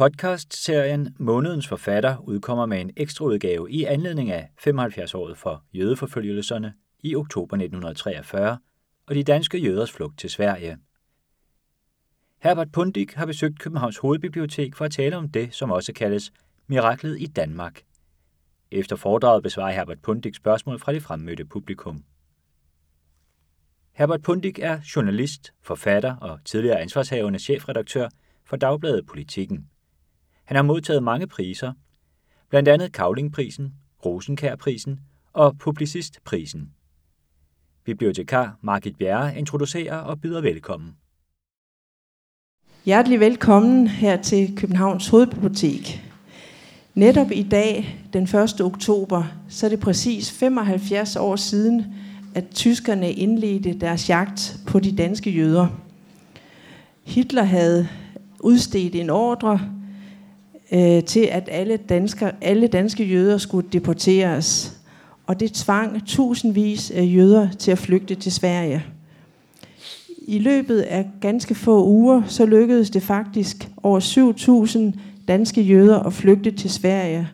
Podcast-serien Månedens Forfatter udkommer med en ekstraudgave i anledning af 75-året for jødeforfølgelserne i oktober 1943 og de danske jøders flugt til Sverige. Herbert Pundik har besøgt Københavns Hovedbibliotek for at tale om det, som også kaldes Miraklet i Danmark. Efter foredraget besvarer Herbert Pundik spørgsmål fra det fremmødte publikum. Herbert Pundik er journalist, forfatter og tidligere ansvarshavende chefredaktør for Dagbladet Politikken. Han har modtaget mange priser, blandt andet Kavlingprisen, Rosenkærprisen og Publicistprisen. Bibliotekar Margit Bjerre introducerer og byder velkommen. Hjertelig velkommen her til Københavns Hovedbibliotek. Netop i dag, den 1. oktober, så er det præcis 75 år siden, at tyskerne indledte deres jagt på de danske jøder. Hitler havde udstedt en ordre øh, til, at alle, dansker, alle danske jøder skulle deporteres. Og det tvang tusindvis af jøder til at flygte til Sverige. I løbet af ganske få uger, så lykkedes det faktisk over 7.000 danske jøder at flygte til Sverige.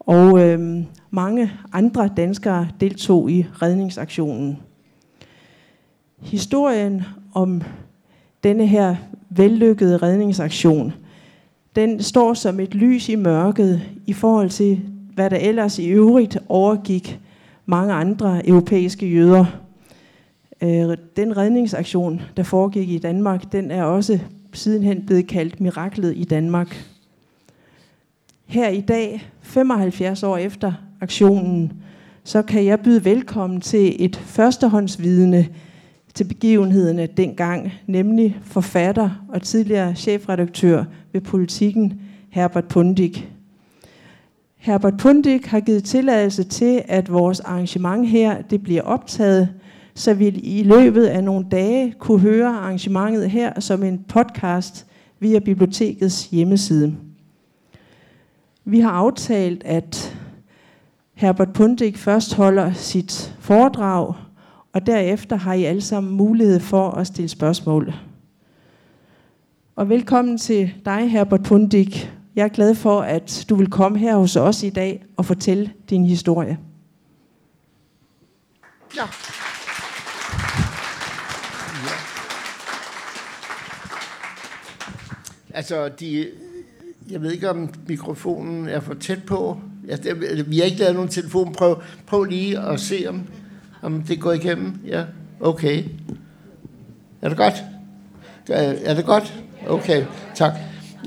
Og øh, mange andre danskere deltog i redningsaktionen. Historien om denne her vellykkede redningsaktion, den står som et lys i mørket i forhold til, hvad der ellers i øvrigt overgik mange andre europæiske jøder. Øh, den redningsaktion, der foregik i Danmark, den er også sidenhen blevet kaldt miraklet i Danmark. Her i dag, 75 år efter aktionen, så kan jeg byde velkommen til et førstehåndsvidende til begivenhederne dengang, nemlig forfatter og tidligere chefredaktør ved Politiken, Herbert Pundik. Herbert Pundik har givet tilladelse til, at vores arrangement her det bliver optaget, så vi i løbet af nogle dage kunne høre arrangementet her som en podcast via bibliotekets hjemmeside. Vi har aftalt, at Herbert Pundik først holder sit foredrag, og derefter har I alle sammen mulighed for at stille spørgsmål. Og velkommen til dig, Herbert Pundik. Jeg er glad for, at du vil komme her hos os i dag og fortælle din historie. Ja. Altså, de, jeg ved ikke, om mikrofonen er for tæt på. Altså, ja, vi har ikke lavet nogen telefonprøve. Prøv lige at se, om, om det går igennem. Ja, okay. Er det godt? Er det godt? Okay, tak.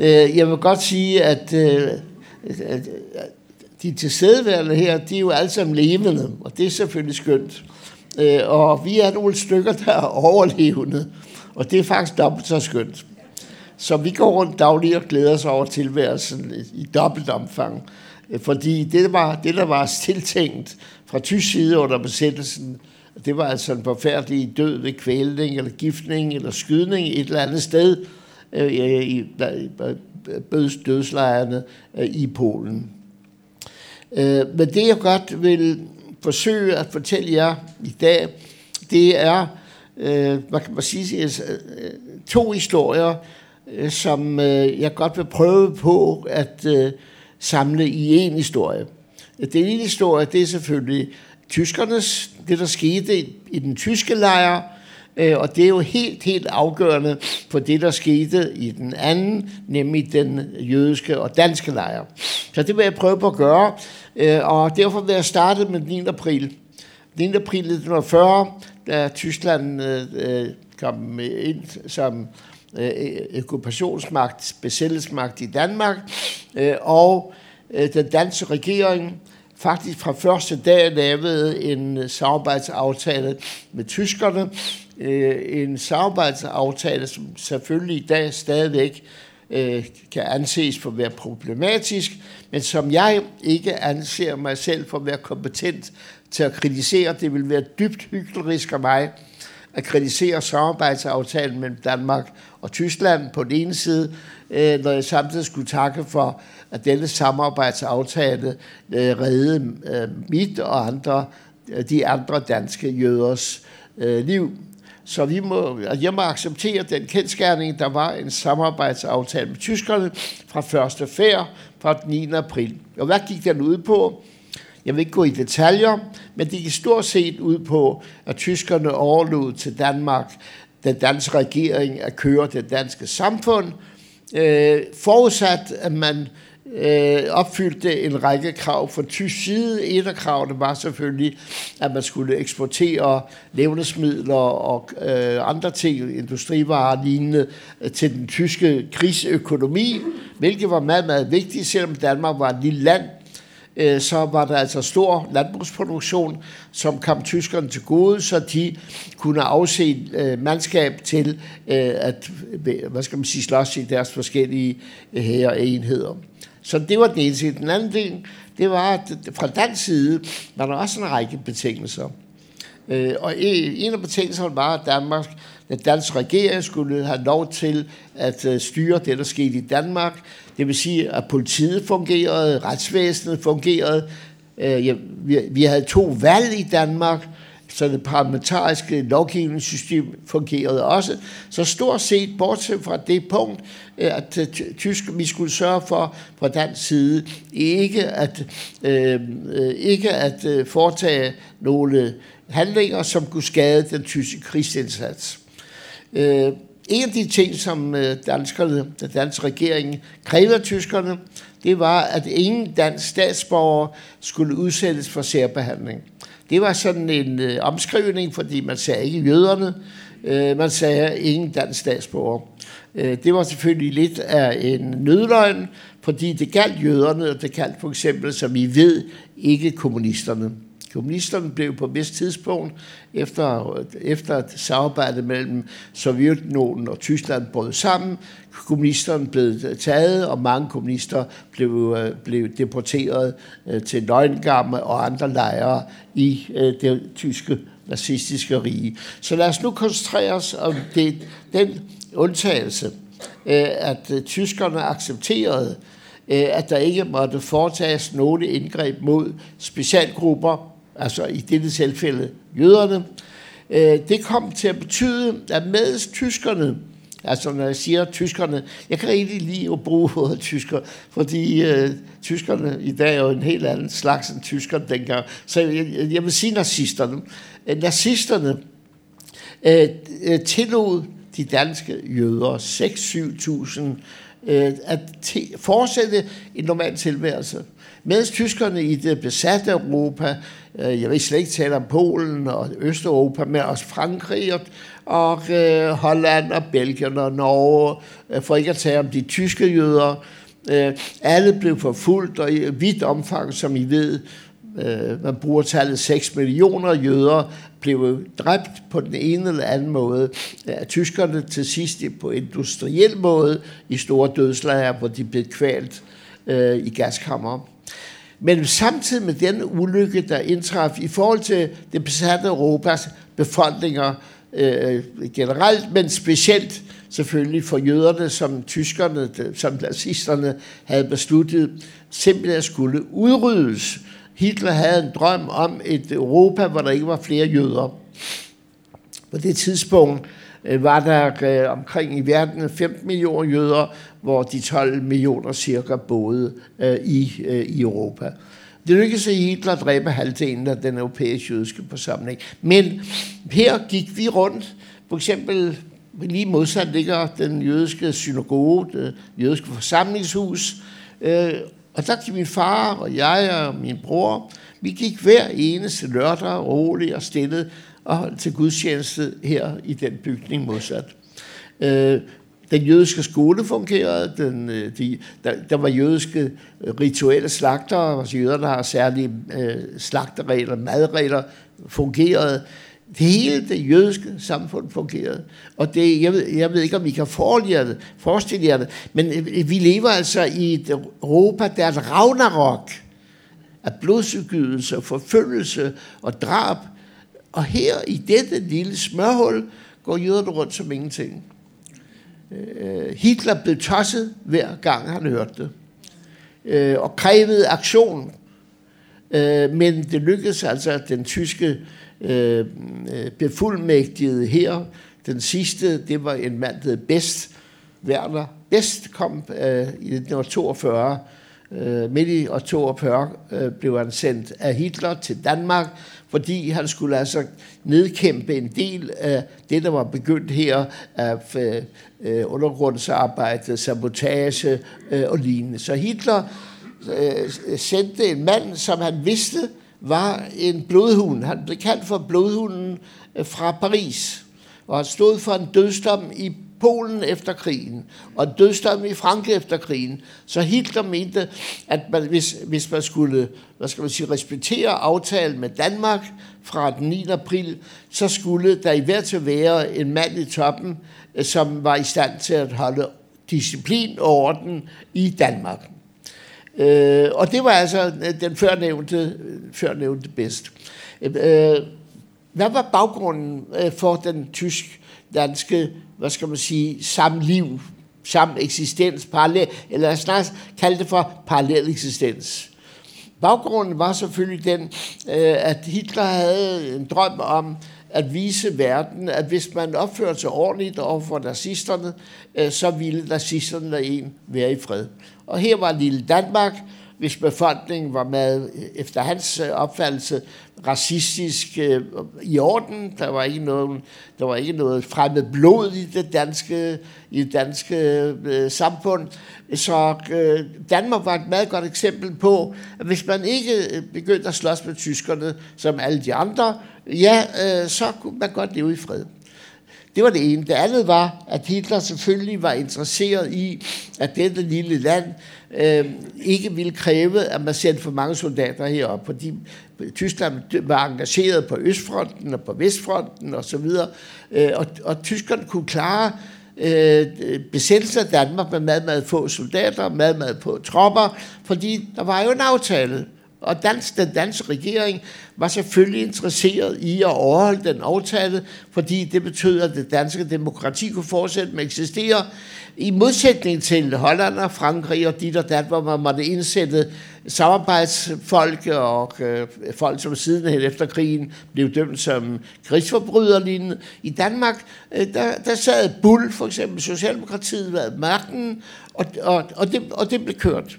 Øh, jeg vil godt sige, øh, at de tilstedeværende her, de er jo alle sammen levende, og det er selvfølgelig skønt. Øh, og vi er nogle stykker, der er overlevende, og det er faktisk dobbelt så skønt. Så vi går rundt dagligt og glæder os over tilværelsen i dobbelt omfang. Fordi det, der var, det, der var tiltænkt fra tysk side under besættelsen, det var altså en forfærdelig død ved kvælning, eller giftning, eller skydning et eller andet sted øh, i dødslejrene øh, i Polen. Øh, men det, jeg godt vil forsøge at fortælle jer i dag, det er, øh, hvad kan man sige, øh, øh, to historier, øh, som jeg godt vil prøve på at samle i en historie. Den ene historie, det er selvfølgelig tyskernes, det der skete i den tyske lejr, øh, og det er jo helt, helt afgørende for det, der skete i den anden, nemlig den jødiske og danske lejr. Så det vil jeg prøve på at gøre, øh, og derfor vil jeg starte med den 9. april. Den 9. april 1940, da Tyskland øh, øh, kom ind som øh, okkupationsmagt, besættelsesmagt i Danmark, øh, og den danske regering faktisk fra første dag lavede en øh, samarbejdsaftale med tyskerne. Øh, en samarbejdsaftale, som selvfølgelig i dag stadigvæk øh, kan anses for at være problematisk, men som jeg ikke anser mig selv for at være kompetent til at kritisere. Det vil være dybt hyklerisk af mig at kritisere samarbejdsaftalen mellem Danmark og Tyskland på den ene side, øh, når jeg samtidig skulle takke for, at denne samarbejdsaftale øh, redde øh, mit og andre, øh, de andre danske jøders øh, liv. Så vi må, jeg må acceptere den kendskærning, der var en samarbejdsaftale med tyskerne fra første færd fra den 9. april. Og hvad gik den ud på? Jeg vil ikke gå i detaljer, men det gik stort set ud på, at tyskerne overlod til Danmark den danske regering at køre det danske samfund, øh, forudsat at man øh, opfyldte en række krav fra tysk side. Et af kravene var selvfølgelig, at man skulle eksportere levnedsmidler og øh, andre ting, industrivarer lignende, øh, til den tyske krigsøkonomi, hvilket var meget, meget vigtigt, selvom Danmark var et lille land, øh, så var der altså stor landbrugsproduktion, som kom tyskerne til gode, så de kunne afse øh, mandskab til øh, at øh, hvad skal man sige, slås i deres forskellige øh, her enheder. Så det var den ene ting. Den anden ting, det var, at fra dansk side var der også en række betingelser. Øh, og en af betingelserne var, at Danmark, den danske regering skulle have lov til at øh, styre det, der skete i Danmark. Det vil sige, at politiet fungerede, retsvæsenet fungerede. Øh, vi havde to valg i Danmark, så det parlamentariske lovgivningssystem fungerede også. Så stort set, bortset fra det punkt, øh, at øh, tysk, vi skulle sørge for fra dansk side ikke at, øh, øh ikke at foretage nogle handlinger, som kunne skade den tyske krigsindsats. Øh, en af de ting, som danskerne, den danske regering krævede af tyskerne, det var, at ingen dansk statsborger skulle udsættes for særbehandling. Det var sådan en øh, omskrivning, fordi man sagde ikke jøderne, øh, man sagde ingen dansk statsborger. Øh, det var selvfølgelig lidt af en nødløgn, fordi det galt jøderne, og det galt for eksempel, som I ved, ikke kommunisterne. Kommunisterne blev på et vist tidspunkt, efter, efter et samarbejde mellem Sovjetunionen og Tyskland brød sammen, kommunisterne blev taget, og mange kommunister blev, øh, blev deporteret øh, til Neuengamme og andre lejre i øh, det tyske nazistiske rige. Så lad os nu koncentrere os om det, den undtagelse, at tyskerne accepterede, at der ikke måtte foretages nogen indgreb mod specialgrupper, altså i dette tilfælde jøderne. Øh, det kom til at betyde, at med tyskerne Altså når jeg siger tyskerne, jeg kan rigtig lide at bruge ordet tysker, fordi øh, tyskerne i dag er jo en helt anden slags end tyskerne dengang. Så jeg, jeg vil sige nazisterne. Øh, nazisterne øh, øh tillod de danske jøder 6-7.000 øh, at fortsætte en normal tilværelse. Mens tyskerne i det besatte Europa, øh, jeg vil slet ikke tale om Polen og Østeuropa, men også Frankrig og, og øh, Holland og Belgien og Norge, øh, for ikke at tale om de tyske jøder, øh, alle blev forfulgt, og i vidt omfang, som I ved, øh, man bruger tallet 6 millioner jøder, blev dræbt på den ene eller anden måde af tyskerne til sidst på industriel måde i store dødslejre, hvor de blev kvalt øh, i gaskammer. Men samtidig med den ulykke, der indtraf i forhold til det besatte Europas befolkninger øh, generelt, men specielt selvfølgelig for jøderne, som tyskerne, som nazisterne havde besluttet, simpelthen skulle udryddes. Hitler havde en drøm om et Europa, hvor der ikke var flere jøder. På det tidspunkt øh, Øh, var der øh, omkring i verden 15 millioner jøder, hvor de 12 millioner cirka boede øh, i, i Europa. Det lykkedes i Hitler at dræbe halvdelen af den europæiske jødiske forsamling. Men her gik vi rundt, for eksempel lige modsat ligger den jødiske synagoge, det jødiske forsamlingshus, og der gik min far og jeg og min bror, vi gik hver eneste lørdag roligt og stille og holdt til gudstjeneste her i den bygning modsat. Øh, den jødiske skole fungerede, den, øh, de, der, der var jødiske øh, rituelle slagter, altså jøder, der har særlige øh, slagteregler, madregler, fungerede. Det hele det jødiske samfund fungerede. Og det, jeg, ved, jeg ved ikke, om I kan forestille jer det, men øh, vi lever altså i et Europa, der er et ragnarok af blodsudgydelse, forfølgelse og drab. Og her i dette lille smørhul går jøderne rundt som ingenting. Øh, Hitler blev tosset hver gang han hørte det, øh, og krævede aktion. Øh, men det lykkedes altså den tyske øh, øh, befuldmægtigede her. Den sidste, det var en mand, der hed Best, Werner Best, kom øh, i 1942. Øh, midt i år 42 øh, blev han sendt af Hitler til Danmark, fordi han skulle altså nedkæmpe en del af det, der var begyndt her af øh, undergrundsarbejde, sabotage øh, og lignende. Så Hitler øh, sendte en mand, som han vidste var en blodhund. Han blev kaldt for blodhunden øh, fra Paris, og han stod for en dødsdom i Polen efter krigen, og en i Frankrig efter krigen. Så Hitler mente, at man, hvis, hvis man skulle hvad skal man sige, respektere aftalen med Danmark fra den 9. april, så skulle der i hvert til være en mand i toppen, øh, som var i stand til at holde disciplin og orden i Danmark. Øh, og det var altså øh, den førnævnte, øh, førnævnte bedst. Øh, hvad var baggrunden for den danske, hvad skal man sige, samliv, samme eksistens, parallel, eller snart kalde det for parallel eksistens? Baggrunden var selvfølgelig den, øh, at Hitler havde en drøm om at vise verden, at hvis man opførte sig ordentligt over for nazisterne, øh, så ville nazisterne lade en være i fred. Og her var lille Danmark, hvis befolkningen var med, efter hans øh, opfattelse, racistisk øh, i orden. Der var ikke noget, der var ikke noget fremmed blod i det danske, i det danske øh, samfund. Så øh, Danmark var et meget godt eksempel på, at hvis man ikke øh, begyndte at slås med tyskerne, som alle de andre, ja, øh, så kunne man godt leve i fred. Det var det ene. Det andet var, at Hitler selvfølgelig var interesseret i, at dette lille land øh, ikke ville kræve, at man sendte for mange soldater herop, fordi Tyskland var engageret på Østfronten og på Vestfronten osv., og, øh, og, og tyskerne kunne klare øh, besættelse af Danmark med meget, meget få soldater, meget, meget få tropper, fordi der var jo en aftale. Og dans, den danske regering var selvfølgelig interesseret i at overholde den aftale, fordi det betød, at det danske demokrati kunne fortsætte med at eksistere, i modsætning til Holland og Frankrig og dit og dat, hvor man måtte indsætte samarbejdsfolk og øh, folk, som sidenhen efter krigen blev dømt som krigsforbrydere I Danmark, øh, der, der sad Bull, for eksempel Socialdemokratiet, ved magten, og, og, og, det, og det blev kørt.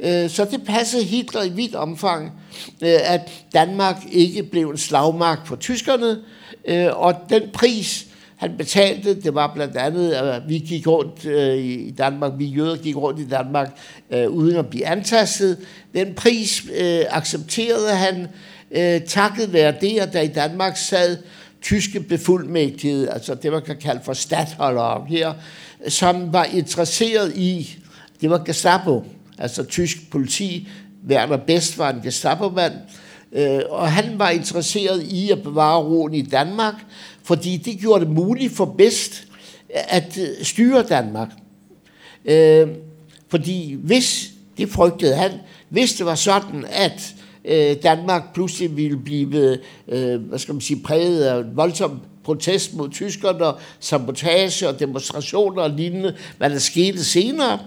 Øh, så det passede Hitler i vidt omfang, øh, at Danmark ikke blev en slagmark for tyskerne, øh, og den pris, han betalte, det var blandt andet, at vi gik rundt i Danmark, vi jøder gik rundt i Danmark uden at blive antastet. Den pris accepterede han, takket være det, at der i Danmark sad tyske befuldmægtigede, altså det man kan kalde for stadholdere her, som var interesseret i, det var Gestapo, altså tysk politi. Werner Best var en Gestapo-mand, øh, og han var interesseret i at bevare roen i Danmark, fordi det gjorde det muligt for Best at øh, styre Danmark. Øh, fordi hvis, det frygtede han, hvis det var sådan, at øh, Danmark pludselig ville blive øh, hvad skal man sige, præget af voldsom protest mod tyskerne, og sabotage og demonstrationer og lignende, hvad der skete senere,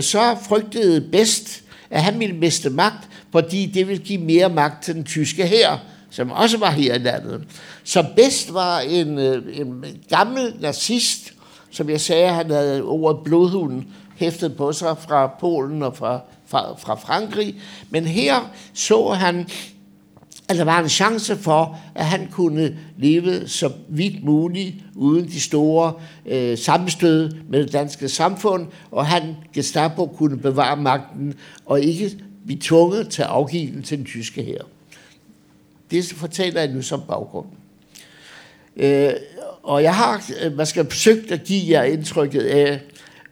så frygtede Best, at han ville miste magt, fordi det ville give mere magt til den tyske hær, som også var her i landet. Så Best var en, øh, en gammel nazist, som jeg sagde, han havde ordet blodhunden hæftet på sig fra Polen og fra, fra, fra Frankrig. Men her så han at der var en chance for, at han kunne leve så vidt muligt uden de store øh, sammenstød med det danske samfund, og han, Gestapo, kunne bevare magten og ikke blive tvunget til afgivelsen til den tyske her. Det fortæller jeg nu som baggrund. Øh, og jeg har øh, man skal forsøgt at give jer indtrykket af,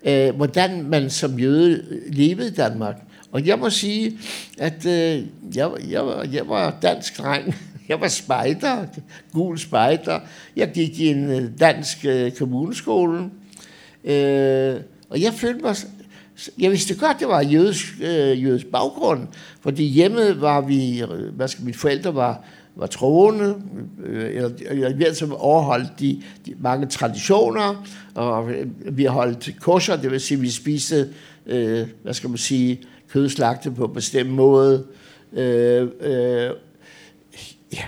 øh, hvordan man som jøde levede i Danmark. Og jeg må sige, at øh, jeg, jeg, jeg var dansk dreng. Jeg var spejder, gul spejder. Jeg gik i en øh, dansk øh, kommuneskole. Øh, og jeg følte mig... Jeg vidste godt, det var jødisk, øh, jødisk baggrund, fordi hjemme var vi, øh, hvad skal mine forældre var, var troende, øh, eller, eller i hvert fald overholdt de, de mange traditioner, og øh, vi holdt kosher, det vil sige, vi spiste, øh, hvad skal man sige, kødslagte på en bestemt måde. Øh, øh, ja.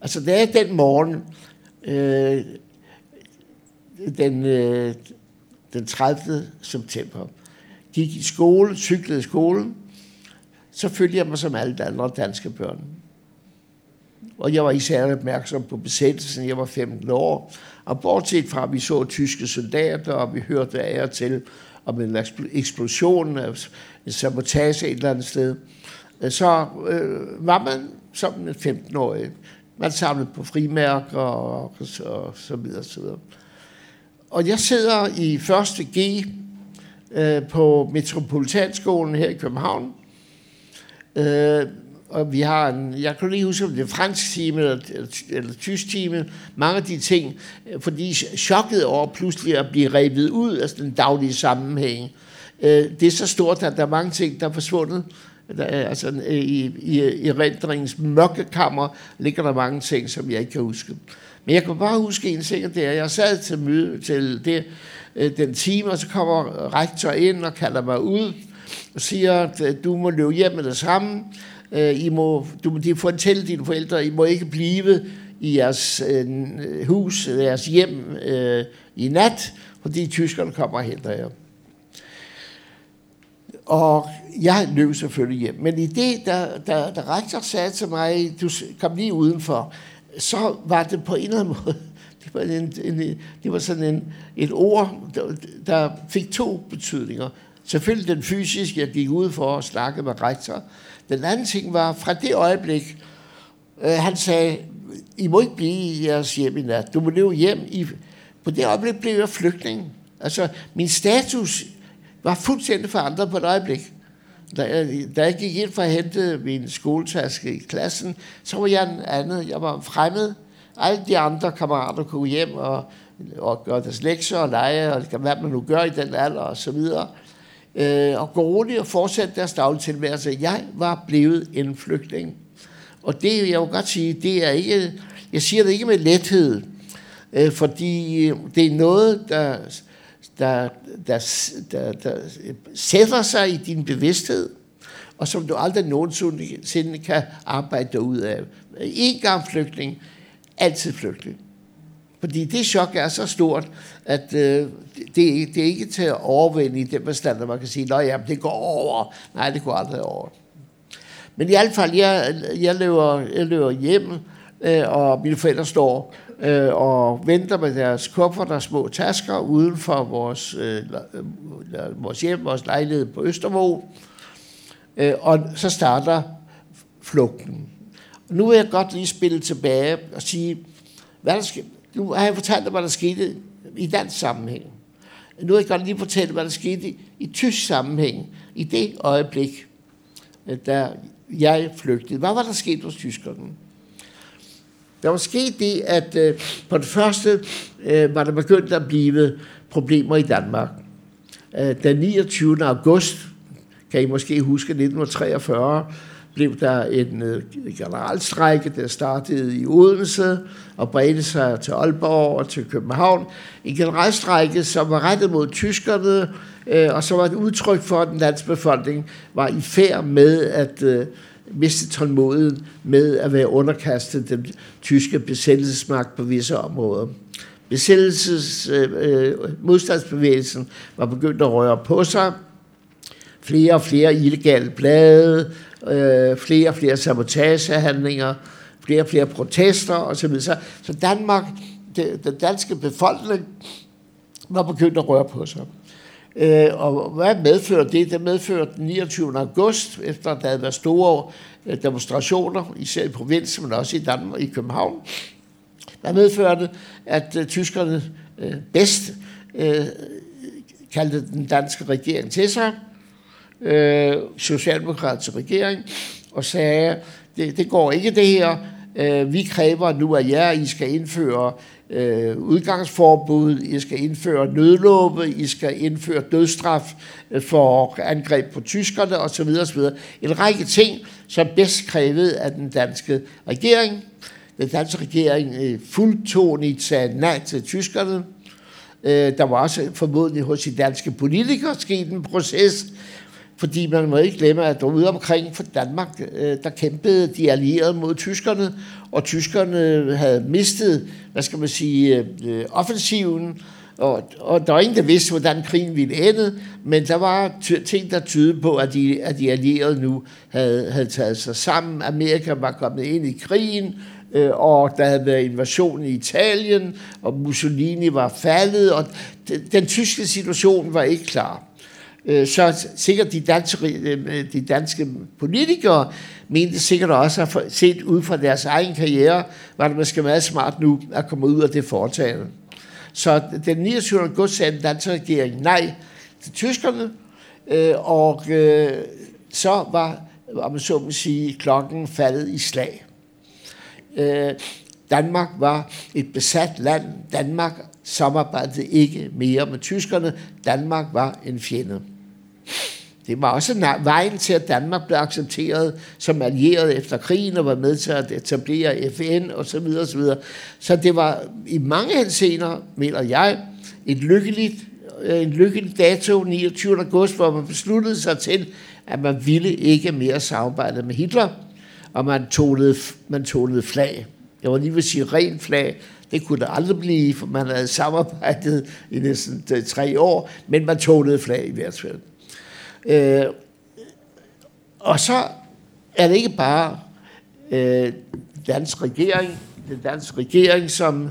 Altså, det er den morgen, øh, den, øh, den 30. september, gik i skole, cyklede i skolen, så følte jeg mig som alle andre danske børn. Og jeg var især opmærksom på besættelsen. Jeg var 15 år. Og bortset fra, at vi så tyske soldater, og vi hørte af og til om en eksplosion, øh, en sabotage et eller andet sted, øh, så øh, var man som en 15-årig. Man samlede på frimærker og, og, og så videre, så videre. Og jeg sidder i første G øh, på Metropolitanskolen her i København. Øh, og vi har en, jeg kan lige huske, om det er fransk time eller, eller, eller tysk time, mange af de ting, fordi chokket over pludselig at blive revet ud af den daglige sammenhæng. Øh, det er så stort, at der er mange ting, der er forsvundet. Der altså, øh, i, i, i rendringens mørkekammer ligger der mange ting, som jeg ikke kan huske. Men jeg kan bare huske en ting, det er, jeg sad til møde til det, øh, den time, og så kommer rektor ind og kalder mig ud, og siger, at øh, du må løbe hjem med det samme. Øh, I må, du de fortælle dine forældre, I må ikke blive i jeres øh, hus, jeres hjem øh, i nat, fordi tyskerne kommer og henter jer. Og jeg løb selvfølgelig hjem. Men i det, der, der, der rektor sagde til mig, du kom lige udenfor, så var det på en eller anden måde, det var, en, en, det var sådan en, et ord, der, der fik to betydninger. Selvfølgelig den fysiske, jeg gik ud for at snakke med rektor. Den anden ting var, fra det øjeblik, øh, han sagde, I må ikke blive i jeres hjem i nat. Du må leve hjem. I, på det øjeblik blev jeg flygtning. Altså, min status var fuldstændig forandret på et øjeblik. Da jeg, da jeg gik ind for at hente min skoletaske i klassen, så var jeg en anden. Jeg var fremmed. Alle de andre kammerater kunne hjem og, og gøre deres lektier og lege, og hvad man nu gør i den alder og så videre. Øh, og gå roligt og fortsætte deres daglige tilværelse. Jeg var blevet en flygtning. Og det, jeg vil godt sige, det er ikke, jeg siger det ikke med lethed, øh, fordi øh, det er noget, der der, der, der, der sætter sig i din bevidsthed, og som du aldrig nogensinde kan arbejde ud af. En gang flygtning, altid flygtning. Fordi det chok er så stort, at øh, det, det er ikke til at overvinde i den bestand, at man kan sige, at ja, det går over. Nej, det går aldrig over. Men i hvert fald, jeg, jeg, løber, jeg løber hjem, øh, og mine forældre står øh, og venter med deres kufferter og små tasker uden for vores, øh, vores hjem, vores lejlighed på Østermo. Øh, og så starter flugten. Nu vil jeg godt lige spille tilbage og sige, hvad der sker. Nu har jeg fortalt dig, hvad der skete i dansk sammenhæng. Nu vil jeg godt lige fortælle, hvad der skete i, i tysk sammenhæng. I det øjeblik, da jeg flygtede. Hvad var der sket hos tyskerne? Der var sket det, at øh, på det første øh, var der begyndt at blive problemer i Danmark. Øh, den 29. august, kan I måske huske, 1943, blev der en øh, generalstrække, der startede i Odense og bredte sig til Aalborg og til København. En generalstrække, som var rettet mod tyskerne, øh, og som var et udtryk for, at den danske befolkning var i færd med at øh, miste tålmodigheden med at være underkastet den tyske besættelsesmagt på visse områder. Besættelses, øh, modstandsbevægelsen var begyndt at røre på sig. Flere og flere illegale blade, øh, flere og flere sabotagehandlinger, flere og flere protester osv. Så, så Danmark, det, den danske befolkning, var begyndt at røre på sig. Øh, og hvad medfører det? Det medfører den 29. august, efter der havde været store øh, demonstrationer, især i provinsen, men også i Danmark, i København. Der medførte, at øh, tyskerne øh, bedst øh, kaldte den danske regering til sig, øh, socialdemokratiske regering, og sagde, det, det går ikke det her, Øh, vi kræver nu af jer, I skal indføre øh, udgangsforbud, I skal indføre nødlåbe, I skal indføre dødstraf øh, for angreb på tyskerne osv. osv. En række ting, som bedst krævet af den danske regering. Den danske regering øh, fuldtonigt sagde nej til tyskerne. Øh, der var også formodentlig hos de danske politikere sket en proces, fordi man må ikke glemme, at ude omkring for Danmark, øh, der kæmpede de allierede mod tyskerne, og tyskerne havde mistet, hvad skal man sige, øh, offensiven, og, og der var ingen, der vidste, hvordan krigen ville ende, men der var ting, der tydede på, at de, at de allierede nu havde, havde taget sig sammen. Amerika var kommet ind i krigen, øh, og der havde været invasion i Italien, og Mussolini var faldet, og den, den tyske situation var ikke klar. Øh, så sikkert de danske, øh, de danske politikere mente sikkert også, at set ud fra deres egen karriere, var det måske meget smart nu at komme ud af det foretagende. Så den 29. august sagde den danske regering nej til tyskerne, øh, og så var, om man så må sige, klokken faldet i slag. Danmark var et besat land. Danmark samarbejdede ikke mere med tyskerne. Danmark var en fjende. Det var også vejen til, at Danmark blev accepteret som allieret efter krigen og var med til at etablere FN og så videre, og så videre. Så det var i mange henseender, mener jeg, et lykkeligt, øh, en lykkelig dato 29. august, hvor man besluttede sig til, at man ville ikke mere samarbejde med Hitler, og man tonede, man tonede flag. Jeg var lige ved at sige rent flag, det kunne der aldrig blive, for man havde samarbejdet i næsten øh, tre år, men man tonede flag i hvert fald. Øh, og så er det ikke bare øh, dansk regering, den danske regering, som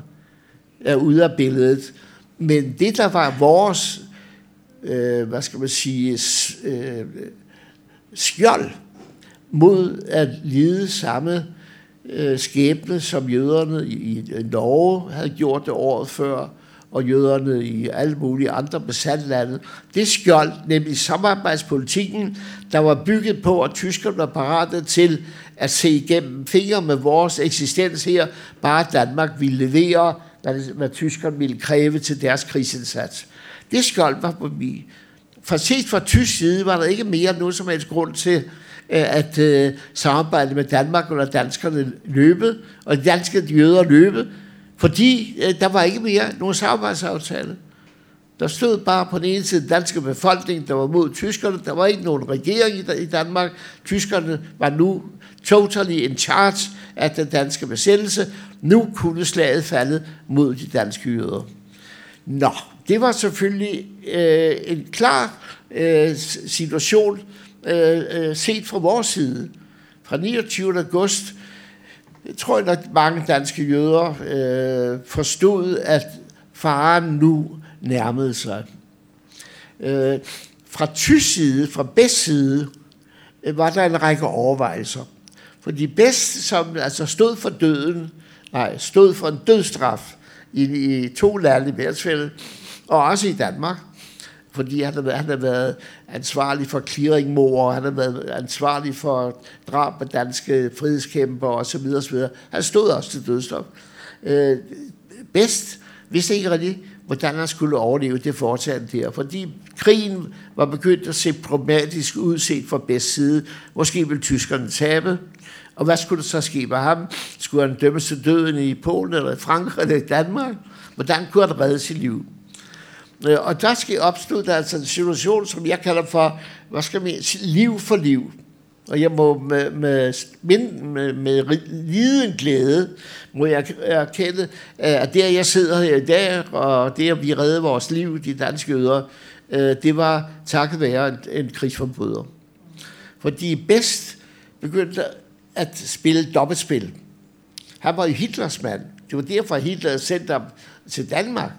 er ude af billedet, men det, der var vores, øh, hvad skal man sige, øh, skjold mod at lide samme øh, skæbne, som jøderne i, i Norge havde gjort det året før, og jøderne i alle mulige andre besatte lande. Det skjold, nemlig samarbejdspolitikken, der var bygget på, at tyskerne var parate til at se igennem fingre med vores eksistens her, bare Danmark ville levere, hvad, hvad tyskerne ville kræve til deres krigsindsats. Det skjold var på mig. For set fra tysk side var der ikke mere nogen som helst grund til Øh, at øh, samarbejde med Danmark, eller danskerne løbet, og de danske jøder løbet, fordi øh, der var ikke mere nogen samarbejdsaftale. Der stod bare på den ene side den danske befolkning, der var mod tyskerne. Der var ikke nogen regering i Danmark. Tyskerne var nu totally in charge af den danske besættelse. Nu kunne slaget falde mod de danske jøder. Nå, det var selvfølgelig øh, en klar øh, situation Øh, øh, set fra vores side. Fra 29. august jeg tror at mange danske jøder øh, forstod, at faren nu nærmede sig. Øh, fra tysk side, fra bedst side, øh, var der en række overvejelser. For de bedste, som altså stod for døden, nej, stod for en dødstraf i, i to lande i hvert og også i Danmark, fordi han har, han har været ansvarlig for clearingmord, han har været ansvarlig for drab af danske frihedskæmper osv. osv. Han stod også til dødsdom. Øh, bedst vidste ikke rigtig, hvordan han skulle overleve det foretagende der, fordi krigen var begyndt at se problematisk ud set fra bedst side. Måske ville tyskerne tabe, og hvad skulle der så ske med ham? Skulle han dømmes til døden i Polen eller i Frankrig eller i Danmark? Hvordan kunne han redde sit liv? Øh, og der skal opstå der altså en situation, som jeg kalder for, hvad skal man liv for liv. Og jeg må med, med, med, med liden glæde, må jeg erkende, øh, at det, at jeg sidder her i dag, og det, at vi redde vores liv, de danske jøder, øh, det var takket være en, en krigsforbryder. Fordi bedst begyndte at spille dobbeltspil. Han var jo Hitlers mand. Det var derfor, Hitler sendte ham til Danmark.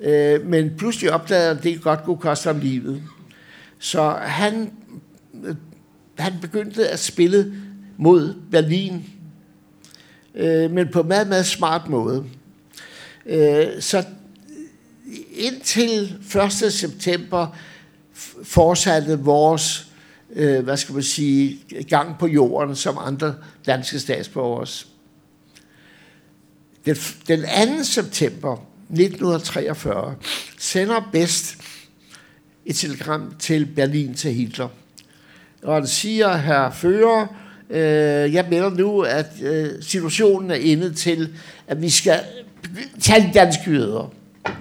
Øh, men pludselig opdagede han, at det godt kunne koste ham livet. Så han, øh, han begyndte at spille mod Berlin, øh, men på en meget, meget smart måde. Øh, så indtil 1. september fortsatte vores øh, hvad skal man sige, gang på jorden som andre danske statsborgere. Den, den 2. september 1943 sender Best et telegram til Berlin til Hitler. Og han siger, herre fører, øh, jeg mener nu, at øh, situationen er inde til, at vi skal tage de danske jøder.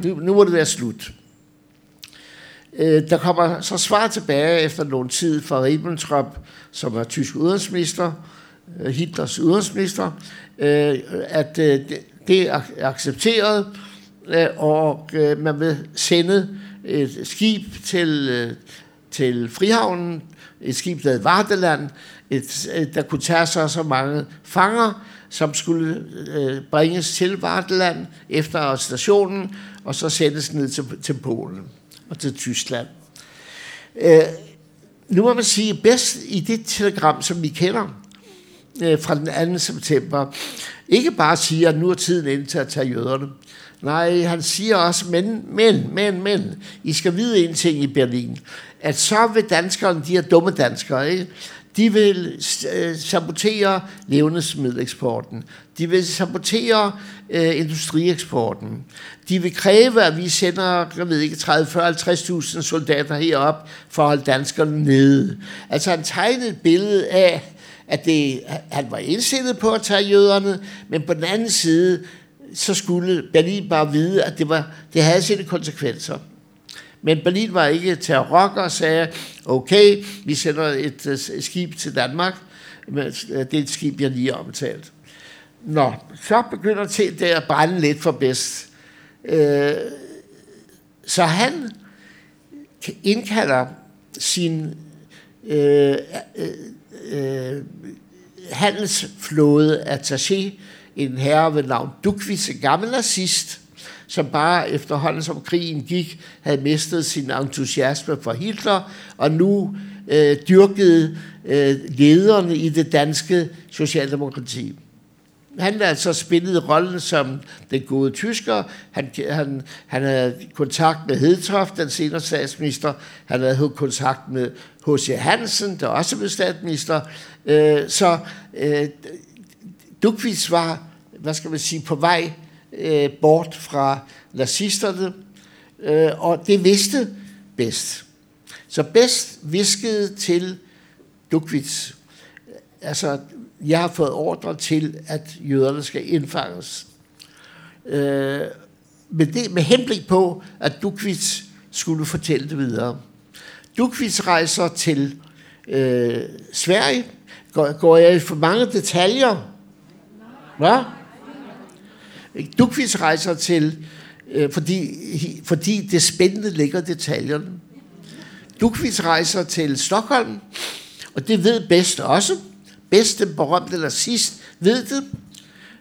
Nu, nu må det være slut. Øh, der kommer så svar tilbage efter nogen tid fra Ribbentrop, som var tysk udenrigsminister, øh, Hitlers udenrigsminister, øh, at øh, det er accepteret, Øh, og øh, man vil sende et skib til, øh, til Frihavnen, et skib, der hed Vardeland, et, der kunne tage sig så mange fanger, som skulle øh, bringes til Vardeland efter stationen, og så sendes ned til, til Polen og til Tyskland. Øh, nu må man sige, bedst i det telegram, som vi kender øh, fra den 2. september, ikke bare siger, at nu er tiden inde til at tage jøderne. Nej, han siger også, men, men, men, men, I skal vide en ting i Berlin, at så vil danskerne, de her dumme danskere, ikke? de vil øh, sabotere levnedsmiddeleksporten. De vil sabotere øh, industrieksporten. De vil kræve, at vi sender, jeg ved ikke, 30, 40, 50.000 soldater herop for at holde danskerne nede. Altså han tegnede et billede af, at det, han var indstillet på at tage jøderne, men på den anden side, så skulle Berlin bare vide, at det, var, det havde sine konsekvenser. Men Berlin var ikke til at rokke og sagde, okay, vi sender et, øh, et skib til Danmark. Øh, det er et skib, jeg lige har omtalt. Nå, så begynder til det at brænde lidt for bedst. Øh, så han indkalder sin øh, øh, øh, handelsflåde attaché, en herre ved navn Dukvits, en gammel nazist, som bare efterhånden som krigen gik, havde mistet sin entusiasme for Hitler, og nu øh, dyrkede øh, lederne i det danske socialdemokrati. Han havde altså spillet rollen som den gode tysker. Han, han, han havde kontakt med Hedtoft, den senere statsminister. Han havde kontakt med H.C. Hansen, der også blev statsminister. Øh, så øh, Dukvits var, hvad skal man sige, på vej øh, bort fra nazisterne, øh, og det vidste Best. Så Best viskede til Dukvits, altså, jeg har fået ordre til, at jøderne skal indfanges. Øh, med, det, med henblik på, at Dukvits skulle fortælle det videre. Dukvits rejser til øh, Sverige. Går, går jeg i for mange detaljer? Hvad? Dukvits rejser til, øh, fordi, fordi det spændende ligger detaljerne. Dukvits rejser til Stockholm, og det ved bedst også. Bedst den berømte nazist ved det.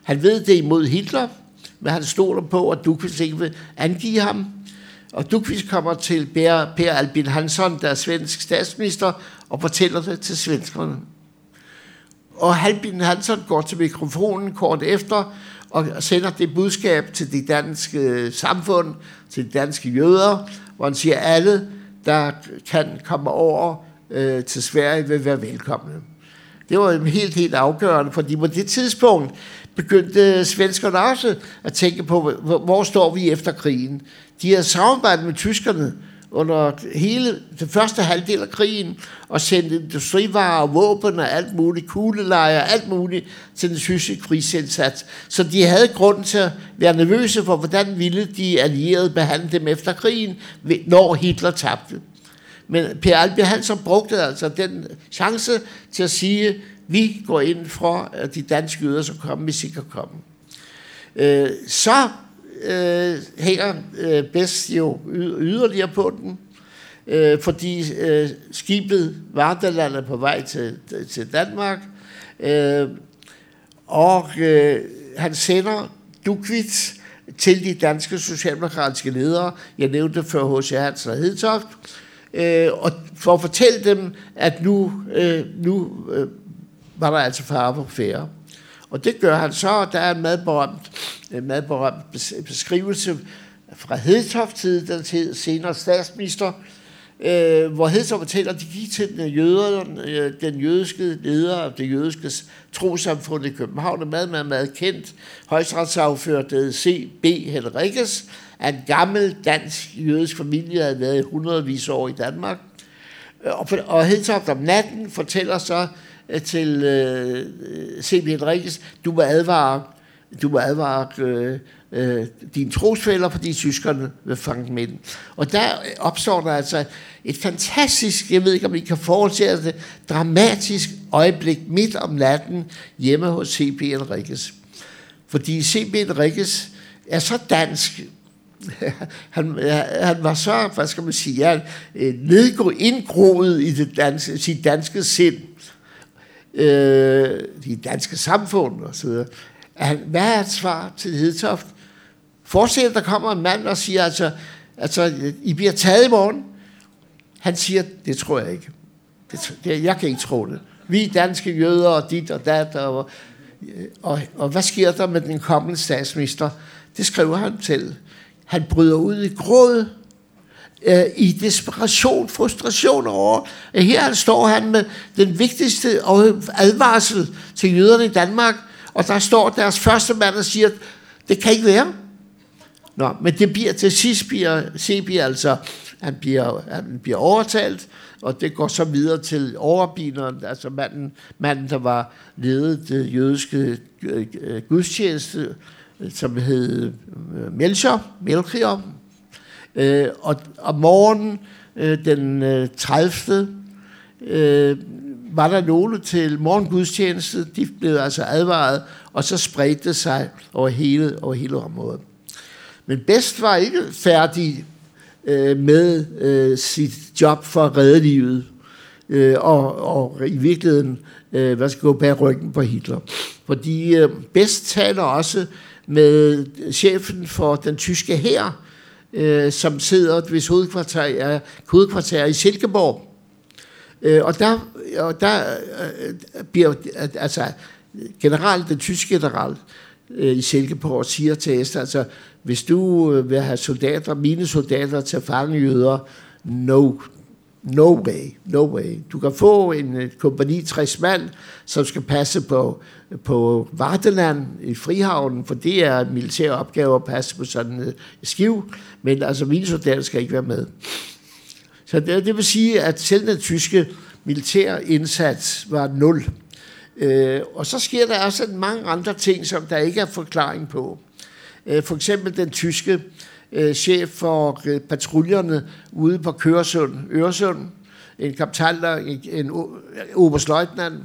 Han ved det imod Hitler, men han stoler på, at Dukvits ikke vil angive ham. Og Dukvits kommer til Per, per Albin Hansson, der er svensk statsminister, og fortæller det til svenskerne. Og Halbin Hansen går til mikrofonen kort efter og sender det budskab til det danske øh, samfund, til de danske jøder, hvor han siger, at alle, der kan komme over øh, til Sverige, vil være velkomne. Det var helt, helt afgørende, fordi på det tidspunkt begyndte svenskerne også at tænke på, hvor, hvor står vi efter krigen. De har samarbejdet med tyskerne, under hele den første halvdel af krigen og sendte industrivarer våben og alt muligt, kuglelejer alt muligt til den tyske krigsindsats. Så de havde grund til at være nervøse for, hvordan ville de allierede behandle dem efter krigen, når Hitler tabte. Men Per Albert Hansen brugte altså den chance til at sige, vi går ind for, at de danske jøder skal komme, hvis de kan komme. Øh, så øh, hænger øh, bedst jo yderligere på den, øh, fordi øh, skibet Vardaland er på vej til, til Danmark, øh, og øh, han sender Dukvits til de danske socialdemokratiske ledere, jeg nævnte før H.C. Hansen og Hedtoft, øh, og for at fortælle dem, at nu, øh, nu øh, var der altså fare på færre. Og det gør han så, og der er en meget berømt, en meget berømt beskrivelse fra Hedtoft tid, den tid senere statsminister, øh, hvor Hedtoft fortæller, at de gik til den, jøder, øh, den jødiske leder af det jødiske trosamfund i København, er meget, meget, meget kendt, højstretsafført C.B. at en gammel dansk jødisk familie, havde været i hundredvis år i Danmark. Øh, og, og Hedtoft om natten fortæller så, til øh, C.B. Henriques, du må advare du må advare øh, øh, dine trosfælder, fordi tyskerne vil fange dem ind. Og der opstår der altså et fantastisk, jeg ved ikke om I kan forestille det, dramatisk øjeblik midt om natten hjemme hos C.B. Enriquez. Fordi C.B. Enriquez er så dansk, han, han var så, hvad skal man sige, ja, øh, nedgå, indgroet i det danske, sit danske sind, øh, de danske samfund og så videre. Han, hvad er et svar til Hedtoft? Forestil der kommer en mand og siger, altså, altså, I bliver taget i morgen. Han siger, det tror jeg ikke. Det, det, jeg kan ikke tro det. Vi danske jøder og dit og dat. Og, og, og hvad sker der med den kommende statsminister? Det skriver han til. Han bryder ud i gråd, øh, i desperation, frustration over, at her står han med den vigtigste advarsel til jøderne i Danmark, og der står deres første mand og siger, det kan ikke være. Nå, men det bliver til sidst bliver Sebi altså, han bliver, han bliver overtalt, og det går så videre til overbineren, altså manden, manden der var ledet det jødiske øh, gudstjeneste, som hed øh, Melchior, Melchior. Øh, og om morgenen øh, den øh, 30. Øh, var der nogle til morgengudstjeneste, de blev altså advaret, og så spredte det sig over hele, over hele området. Men Best var ikke færdig øh, med øh, sit job for at redde livet, øh, og, og i virkeligheden øh, hvad skal gå bag ryggen på Hitler. Fordi øh, Best taler også med chefen for den tyske hær, øh, som sidder, hvis hovedkvarter er hovedkvarter i Silkeborg. Øh, og der, og der øh, bliver, altså general, den tyske general øh, i Silkeborg siger til Esther, altså hvis du øh, vil have soldater, mine soldater til at fange jøder, no, no way, no way. Du kan få en øh, kompani 60 mand, som skal passe på, på Varteland i Frihavnen, for det er en militær opgave at passe på sådan et skiv, men altså mine soldater skal ikke være med. Så det, det vil sige, at selv den tyske militær indsats var nul. Øh, og så sker der også mange andre ting, som der ikke er forklaring på. Øh, for eksempel den tyske øh, chef for øh, patruljerne ude på Køresund, Øresund, en kaptajn, en, en oberstløjtnant,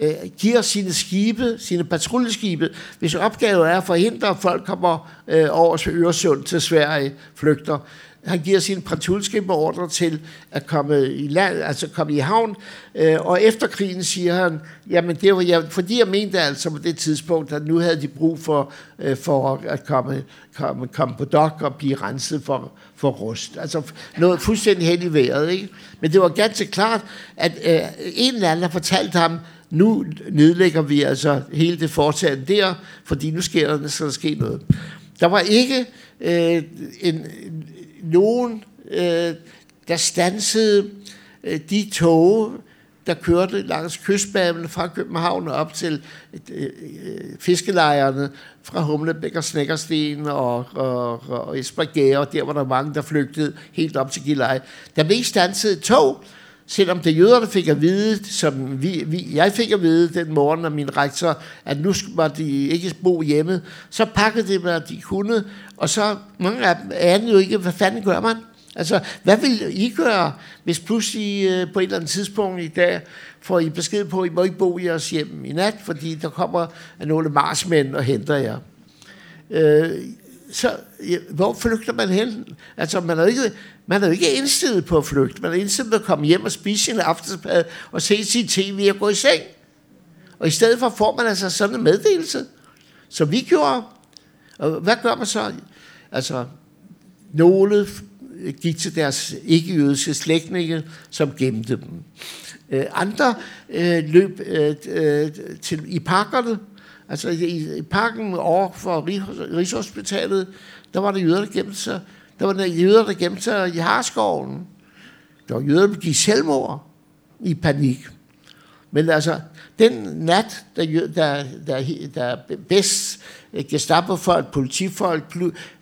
øh, giver sine skibe, sine patruljeskibe, hvis opgave er at forhindre, at folk kommer øh, over til Øresund til Sverige, flygter, han giver sin patruljeskibe beordre til at komme i land, altså komme i havn, øh, og efter krigen siger han, jamen det var jeg, fordi jeg mente altså på det tidspunkt, at nu havde de brug for, øh, for at komme, komme, komme på dok og blive renset for, for rust. Altså noget fuldstændig hen i vejret, ikke? Men det var ganske klart, at øh, en eller anden har fortalt ham, nu nedlægger vi altså hele det foretagende der, fordi nu sker der, skal der ske noget. Der var ikke øh, en, nogen, øh, der stansede øh, de tog, der kørte langs kystbanen fra København op til øh, øh fiskelejrene fra Humlebæk og Snækkersten og, og, og Esbjerg, og der var der mange, der flygtede helt op til Gilleleje. Der blev ikke stanset tog, selvom det jøderne fik at vide, som vi, vi, jeg fik at vide den morgen af min rektor, at nu var de ikke bo hjemme, så pakkede de, hvad de kunne, og så mange af dem anede jo ikke, hvad fanden gør man? Altså, hvad vil I gøre, hvis pludselig øh, på et eller andet tidspunkt i dag får I besked på, at I må ikke bo i jeres hjem i nat, fordi der kommer nogle marsmænd og henter jer. Øh, så ja, hvor flygter man hen? Altså, man er ikke, man er jo ikke indstillet på at flygte. Man er indstillet på at komme hjem og spise sin aftensmad og se sin tv og gå i seng. Og i stedet for får man altså sådan en meddelelse, som vi gjorde. Og hvad gør man så? Altså, nogle gik til deres ikke-jødiske slægtninge, som gemte dem. Øh, andre øh, løb øh, øh til, i parkerne, altså i, i parken over for Rigshospitalet, der var der jøder, der gemte sig. Der var der jøder, der gemte sig i Harskoven. Der var jøder, der gik selvmord i panik. Men altså, den nat, der, der, der, der bedst øh, Gestapo-folk, politifolk,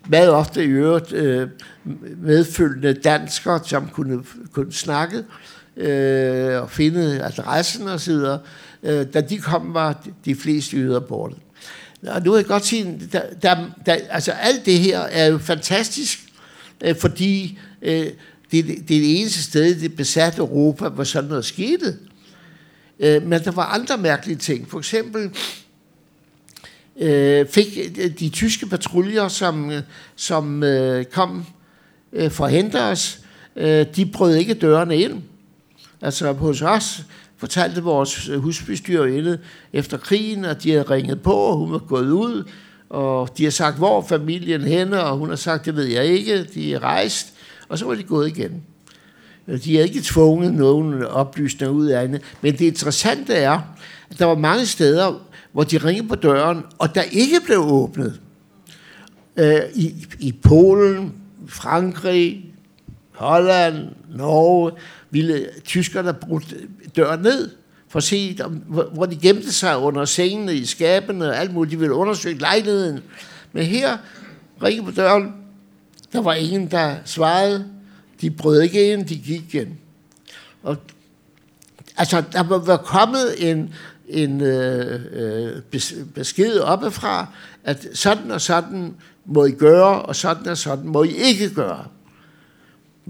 meget ofte i øvrigt øh, medfølgende danskere, som kunne, kunne snakke øh, og finde adressen og så videre, øh, da de kom, var de fleste jøder borte. Og nu vil jeg godt sige, der, der, der, altså alt det her er jo fantastisk, øh, fordi øh, det, det er det eneste sted i det besatte Europa, hvor sådan noget skete. Øh, men der var andre mærkelige ting. For eksempel øh, fik de tyske patruljer, som, som øh, kom øh, for at hente os, øh, de brød ikke dørene ind. Altså hos os fortalte vores husbestyrerinde efter krigen, at de havde ringet på, og hun var gået ud, og de har sagt, hvor familien henne, og hun har sagt, det ved jeg ikke, de er rejst, og så var de gået igen. Øh, de har ikke tvunget nogen oplysninger ud af det, men det interessante er, at der var mange steder, hvor de ringede på døren, og der ikke blev åbnet. Øh, i, I Polen, Frankrig, Holland, Norge, ville tyskerne bruge døren ned, for at se, hvor de gemte sig under sengene, i skabene og alt muligt. De ville undersøge lejligheden. Men her ringede på døren. Der var ingen, der svarede. De brød ikke ind, de gik igen. Og, altså, der var kommet en, en øh, øh besked oppefra, at sådan og sådan må I gøre, og sådan og sådan må I ikke gøre.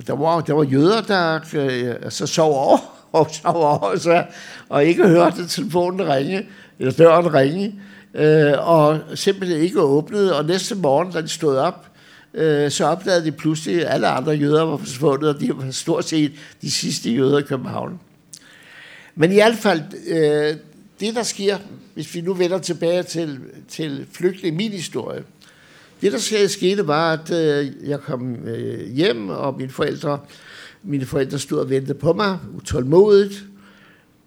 Der var, der var jøder, der øh, så sov over, og sov over så, og ikke hørte telefonen ringe, eller døren ringe, øh, og simpelthen ikke åbnede, og næste morgen, da de stod op, øh, så opdagede de pludselig, at alle andre jøder var forsvundet, og de var stort set de sidste jøder i København. Men i hvert fald, øh, det der sker, hvis vi nu vender tilbage til, til flygtning min historie, det der skete var, at øh, jeg kom øh, hjem, og mine forældre, mine forældre stod og ventede på mig, utålmodigt,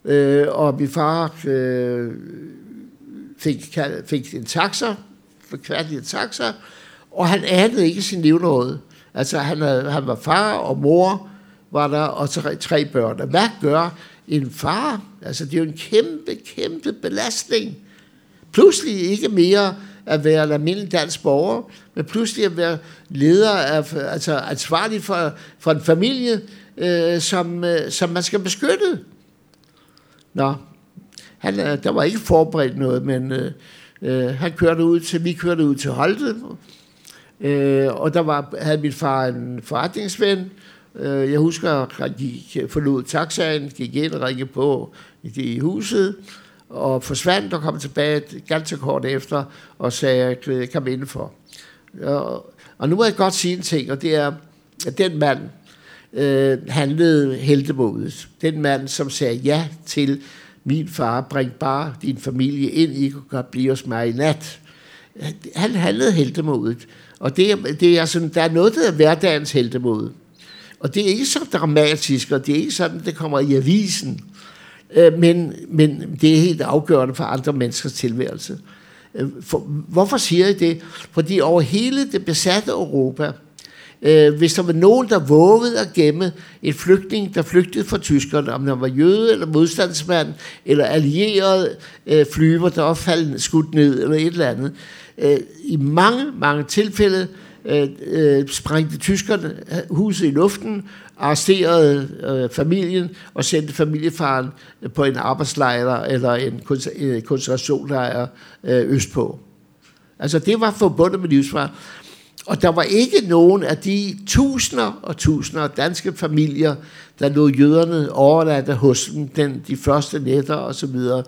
øh, og min far øh, fik, fik en taxa, forkværdig en taxa, og han anede ikke sin livnåde. Altså han, havde, han var far og mor, var der, og tre, tre børn. Hvad gør en far? Altså det er jo en kæmpe, kæmpe belastning. Pludselig ikke mere at være en almindelig dansk borger, men pludselig at være leder af, altså ansvarlig for, for en familie, øh, som, øh, som man skal beskytte. Nå, han, øh, der var ikke forberedt noget, men øh, øh, han kørte ud til, vi kørte ud til Holte, øh, og der var, havde min far en forretningsven, øh, jeg husker, at han gik, forlod taxaen, gik ind og ringede på i, i huset, og forsvandt og kom tilbage ganske kort efter og sagde, at jeg kom indenfor. Og, og nu må jeg godt sige en ting, og det er, at den mand øh, handlede heldemodigt. Den mand, som sagde ja til min far, bring bare din familie ind, I kan godt blive hos mig i nat. Han handlede heldemodigt. Og det, er, det er sådan, der er noget, der er hverdagens heldemod. Og det er ikke så dramatisk, og det er ikke sådan, det kommer i avisen. Øh, men, men det er helt afgørende for andre menneskers tilværelse. Øh, for, hvorfor siger jeg det? Fordi over hele det besatte Europa, øh, hvis der var nogen, der vågede at gemme en flygtning, der flygtede fra tyskerne, om han var jøde eller modstandsmand, eller allieret øh, flyver, der var faldet skudt ned, eller et eller andet. Øh, I mange, mange tilfælde øh, øh, sprængte tyskerne huset i luften, arresterede øh, familien og sendte familiefaren øh, på en arbejdslejr eller en øh, koncentrationslejr øh, østpå. Altså det var forbundet med livsfar. Og der var ikke nogen af de tusinder og tusinder af danske familier, der lå jøderne overladte hos dem den, de første nætter og så videre.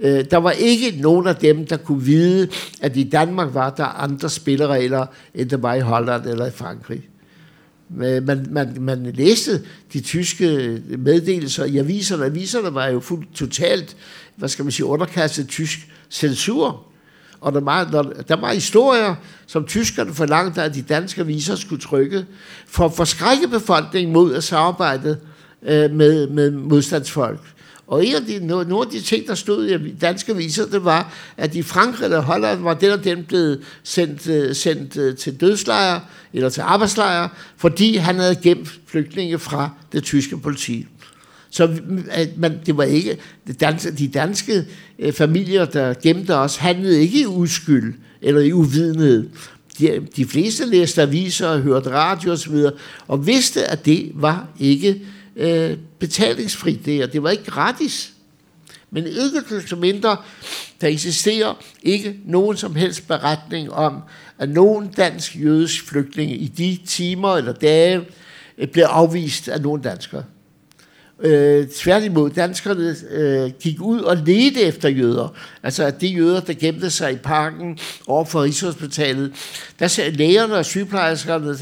Øh, der var ikke nogen af dem, der kunne vide, at i Danmark var der andre spilleregler, end der var i Holland eller i Frankrig. Man, man, man læste de tyske meddelelser i aviserne. Aviserne var jo fuldt totalt, hvad skal man sige, underkastet tysk censur. Og der var, der, der var historier, som tyskerne forlangte, at de danske aviser skulle trykke, for at forskrække befolkningen mod at samarbejde øh, med, med modstandsfolk. Og en af de, nogle af de ting, der stod i danske viser, det var, at i Frankrig eller Holland var den og den blevet sendt, øh, sendt øh, til dødslejre eller til arbejdslejre, fordi han havde gemt flygtninge fra det tyske politi. Så man, det var ikke det danske, de danske øh, familier, der gemte os, handlede ikke i uskyld eller i uvidenhed. De, de fleste læste aviser og hørte radio osv., og vidste, at det var ikke øh, betalingsfrit det, her. det var ikke gratis. Men ikke desto mindre, der eksisterer ikke nogen som helst beretning om, at nogen dansk jødisk flygtninge i de timer eller dage øh, blev afvist af nogen danskere. Øh, tværtimod, danskerne øh, gik ud og ledte efter jøder. Altså at de jøder, der gemte sig i parken over for Rigshospitalet, der sagde lægerne og sygeplejerskerne,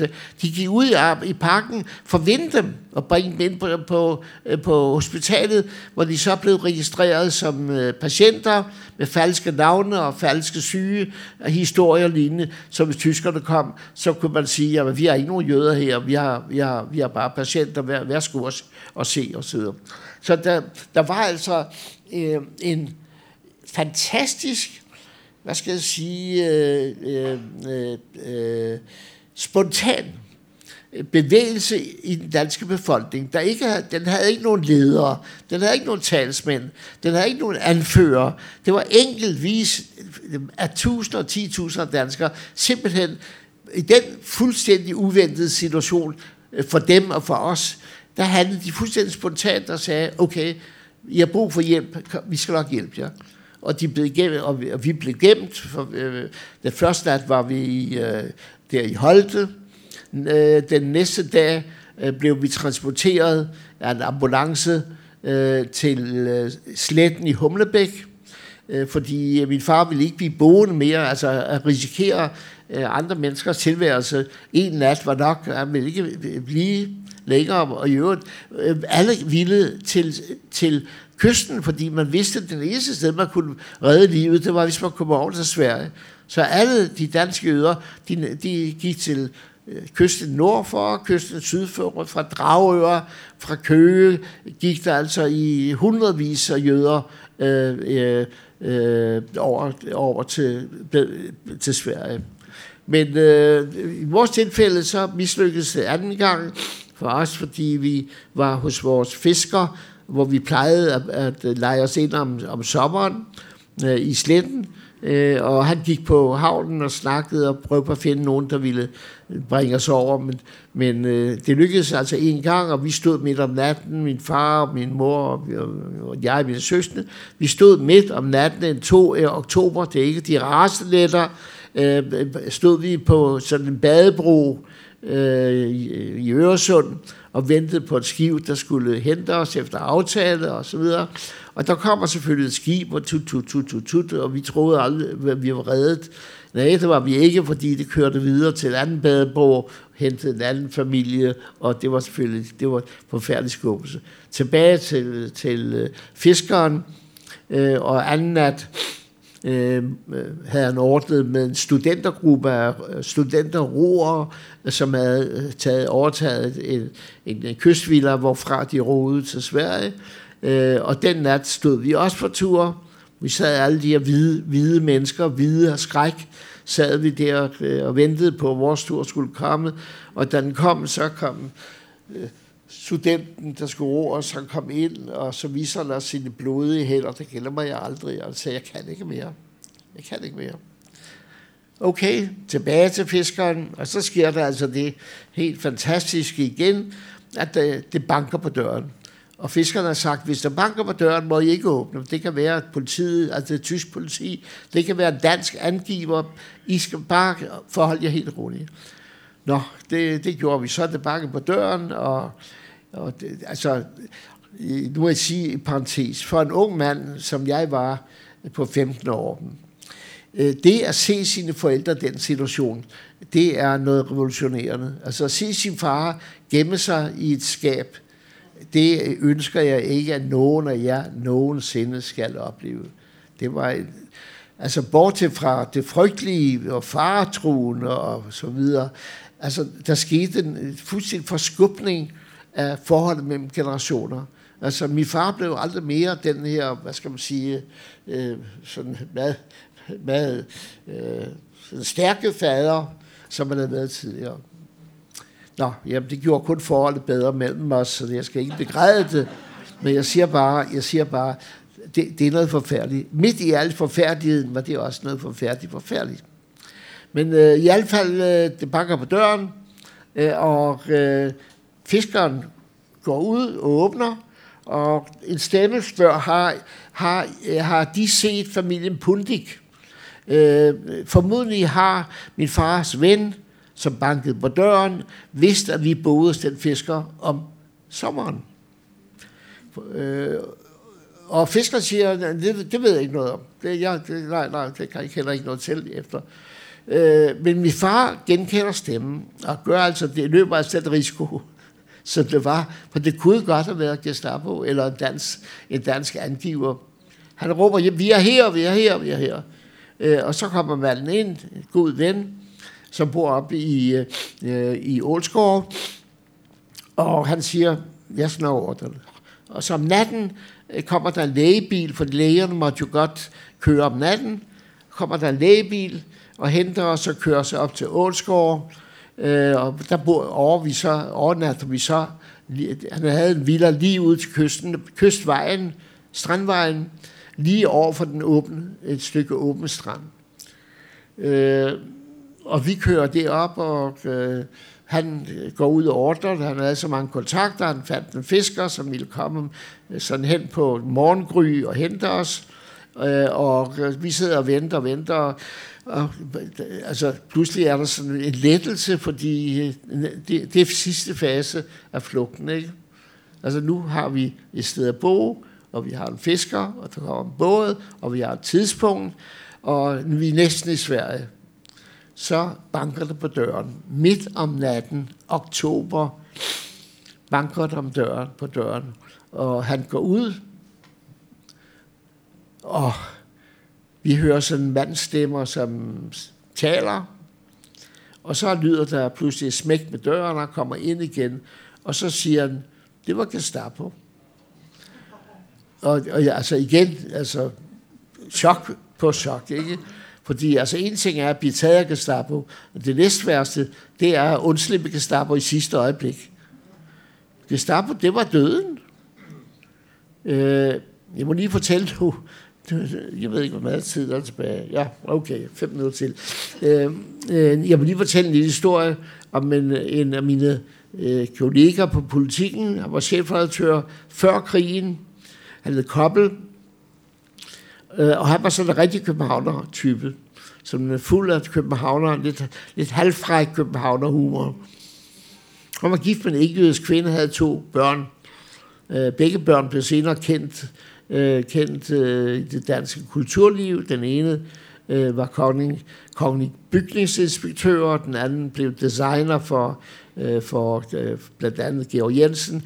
de gik ud i, i parken for at vinde dem og bringe dem ind på, på, øh, på hospitalet, hvor de så blev registreret som øh, patienter med falske navne og falske syge og historier lignende. Så hvis tyskerne kom, så kunne man sige, at vi har ikke nogen jøder her, vi har, vi har, vi har bare patienter, vær, værsgo og, og se os så Så der, der var altså øh, en fantastisk, hvad skal jeg sige, øh, øh, øh, øh spontan bevægelse i den danske befolkning. Der ikke, den havde ikke nogen ledere, den havde ikke nogen talsmænd, den havde ikke nogen anfører. Det var enkeltvis øh, af tusinder og ti tusinder danskere, simpelthen i den fuldstændig uventede situation øh, for dem og for os, der handlede de fuldstændig spontant og sagde, okay, I har brug for hjælp, vi skal nok hjælpe jer. Og, de blev gemt, og vi blev gemt. For, øh, den første nat var vi øh, der i Holte, Øh, den næste dag øh, blev vi transporteret af en ambulance øh, til øh, sletten i Humlebæk, øh, fordi øh, min far ville ikke blive boende mere, altså at risikere andre menneskers tilværelse. En nat var nok, han ville ikke blive længere, og i øvrigt, øh, alle ville til, til kysten, fordi man vidste, at den eneste sted, man kunne redde livet, det var, hvis man kom over til Sverige. Så alle de danske jøder, de, de gik til øh, kysten nord for, kysten syd for, fra Dragør, fra Køge, gik der altså i hundredvis af jøder øh, øh, øh, over, over til, til Sverige. Men øh, i vores tilfælde så mislykkedes det anden gang for os, fordi vi var hos vores fisker, hvor vi plejede at, at lege os ind om, om sommeren øh, i sletten, Øh, og han gik på havnen og snakkede og prøvede at finde nogen, der ville bringe os over. Men, men øh, det lykkedes altså en gang, og vi stod midt om natten, min far og min mor og, og jeg og mine søstre. Vi stod midt om natten den 2. Øh, oktober, det er ikke de rareste nætter, øh, stod vi på sådan en badebro øh, øh, i Øresund og ventede på et skib, der skulle hente os efter aftale og så videre. Og der kommer selvfølgelig et skib, og tut, tut, tut, tut, tut, og vi troede aldrig, at vi var reddet. Nej, det var vi ikke, fordi det kørte videre til en anden badebro, hentede en anden familie, og det var selvfølgelig det var forfærdelig skubbelse. Tilbage til, til øh, fiskeren, øh, og anden nat øh, havde han ordnet med en studentergruppe af øh, studenterroer, som havde øh, taget, overtaget en, en, en kystvilla, hvorfra de roede til Sverige. Øh, og den nat stod vi også på tur. Vi sad alle de her hvide, hvide mennesker, hvide af skræk, sad vi der øh, og ventede på, at vores tur skulle komme. Og da den kom, så kom øh, studenten, der skulle ro og så kom ind, og så viser han sine blodige hænder. Det gælder jeg aldrig. Og sagde, jeg kan ikke mere. Jeg kan ikke mere. Okay, tilbage til fiskeren, og så sker der altså det helt fantastiske igen, at det, det banker på døren. Og fiskerne har sagt, hvis der banker på døren, må I ikke åbne. Det kan være politiet, altså det tysk politi, det kan være dansk angiver. I skal bare forholde jer helt roligt. Nå, det, det gjorde vi. Så det banket på døren, og, og det, altså, nu vil jeg sige i parentes, for en ung mand, som jeg var på 15 år, øh, det at se sine forældre den situation, det er noget revolutionerende. Altså at se sin far gemme sig i et skab, det ønsker jeg ikke, at nogen af jer nogensinde skal opleve. Det var en, altså bortset fra det frygtelige og faretruende og så videre, altså der skete en fuldstændig forskubning af forholdet mellem generationer. Altså min far blev aldrig mere den her, hvad skal man sige, øh, sådan meget, meget øh, sådan stærke fader, som han havde været tidligere. Nå, jamen det gjorde kun forholdet bedre mellem os, så jeg skal ikke begræde det. Men jeg siger bare, jeg siger bare det, det er noget forfærdeligt. Midt i al forfærdeligheden var det også noget forfærdeligt forfærdeligt. Men øh, i hvert fald, øh, det banker på døren, øh, og øh, fiskeren går ud og åbner, Og en stemme spørger, har, har, øh, har de set familien Pundik? Øh, formodentlig har min fars ven, som bankede på døren, vidst, at vi boede hos den fisker om sommeren. Øh, og fisker siger, det, det ved jeg ikke noget om. Det, jeg, det, nej, nej, det kan jeg heller ikke noget til efter. Øh, men min far genkender stemmen, og gør altså, det løber altså den risiko, som det var. For det kunne godt have været Gestapo, eller en dansk, en dansk angiver. Han råber, vi er her, vi er her, vi er her. Øh, og så kommer manden ind, en god ven, som bor oppe i, øh, i Ålskov, og han siger, jeg snor over det. Og så om natten øh, kommer der en lægebil, for lægerne måtte jo godt køre om natten. Kommer der en lægebil og henter os og kører sig op til Ålskov. Øh, og der bor over vi så, overnatter vi så. Han havde en villa lige ud til kysten, kystvejen, strandvejen, lige over for den åbne, et stykke åben strand. Øh, og vi kører derop, og øh, han går ud og ordrer, han havde så mange kontakter, han fandt en fisker, som ville komme øh, sådan hen på morgengry og hente os, øh, og øh, vi sidder og venter og venter, og, altså, pludselig er der sådan en lettelse, fordi øh, det, det er sidste fase af flugten, ikke? Altså nu har vi et sted at bo, og vi har en fisker, og der kommer en båd, og vi har et tidspunkt, og vi er næsten i Sverige så banker det på døren. Midt om natten, oktober, banker det om døren på døren. Og han går ud, og vi hører sådan mandstemmer, som taler, og så lyder der pludselig et smæk med døren, og kommer ind igen, og så siger han, det var Gestapo. Og, og altså igen, altså chok på chok, ikke? Fordi altså en ting er at blive taget af Gestapo, og det næste værste, det er at undslippe Gestapo i sidste øjeblik. Gestapo, det var døden. Øh, jeg må lige fortælle dig, jeg ved ikke, hvor meget tid der er tilbage. Ja, okay, fem minutter til. Øh, øh, jeg vil lige fortælle en lille historie om en, en af mine øh, kolleger på politikken. Han var chefredaktør før krigen. Han hed Koppel, Øh, og han var sådan en rigtig københavner-type, som en fuld af københavner, lidt, lidt halvfræk københavner-humor. Han var gift med en ikke kvinde, havde to børn. Øh, begge børn blev senere kendt, øh, kendt øh, i det danske kulturliv. Den ene øh, var kongelig, kongelig bygningsinspektør, og den anden blev designer for, øh, for øh, blandt andet Georg Jensen,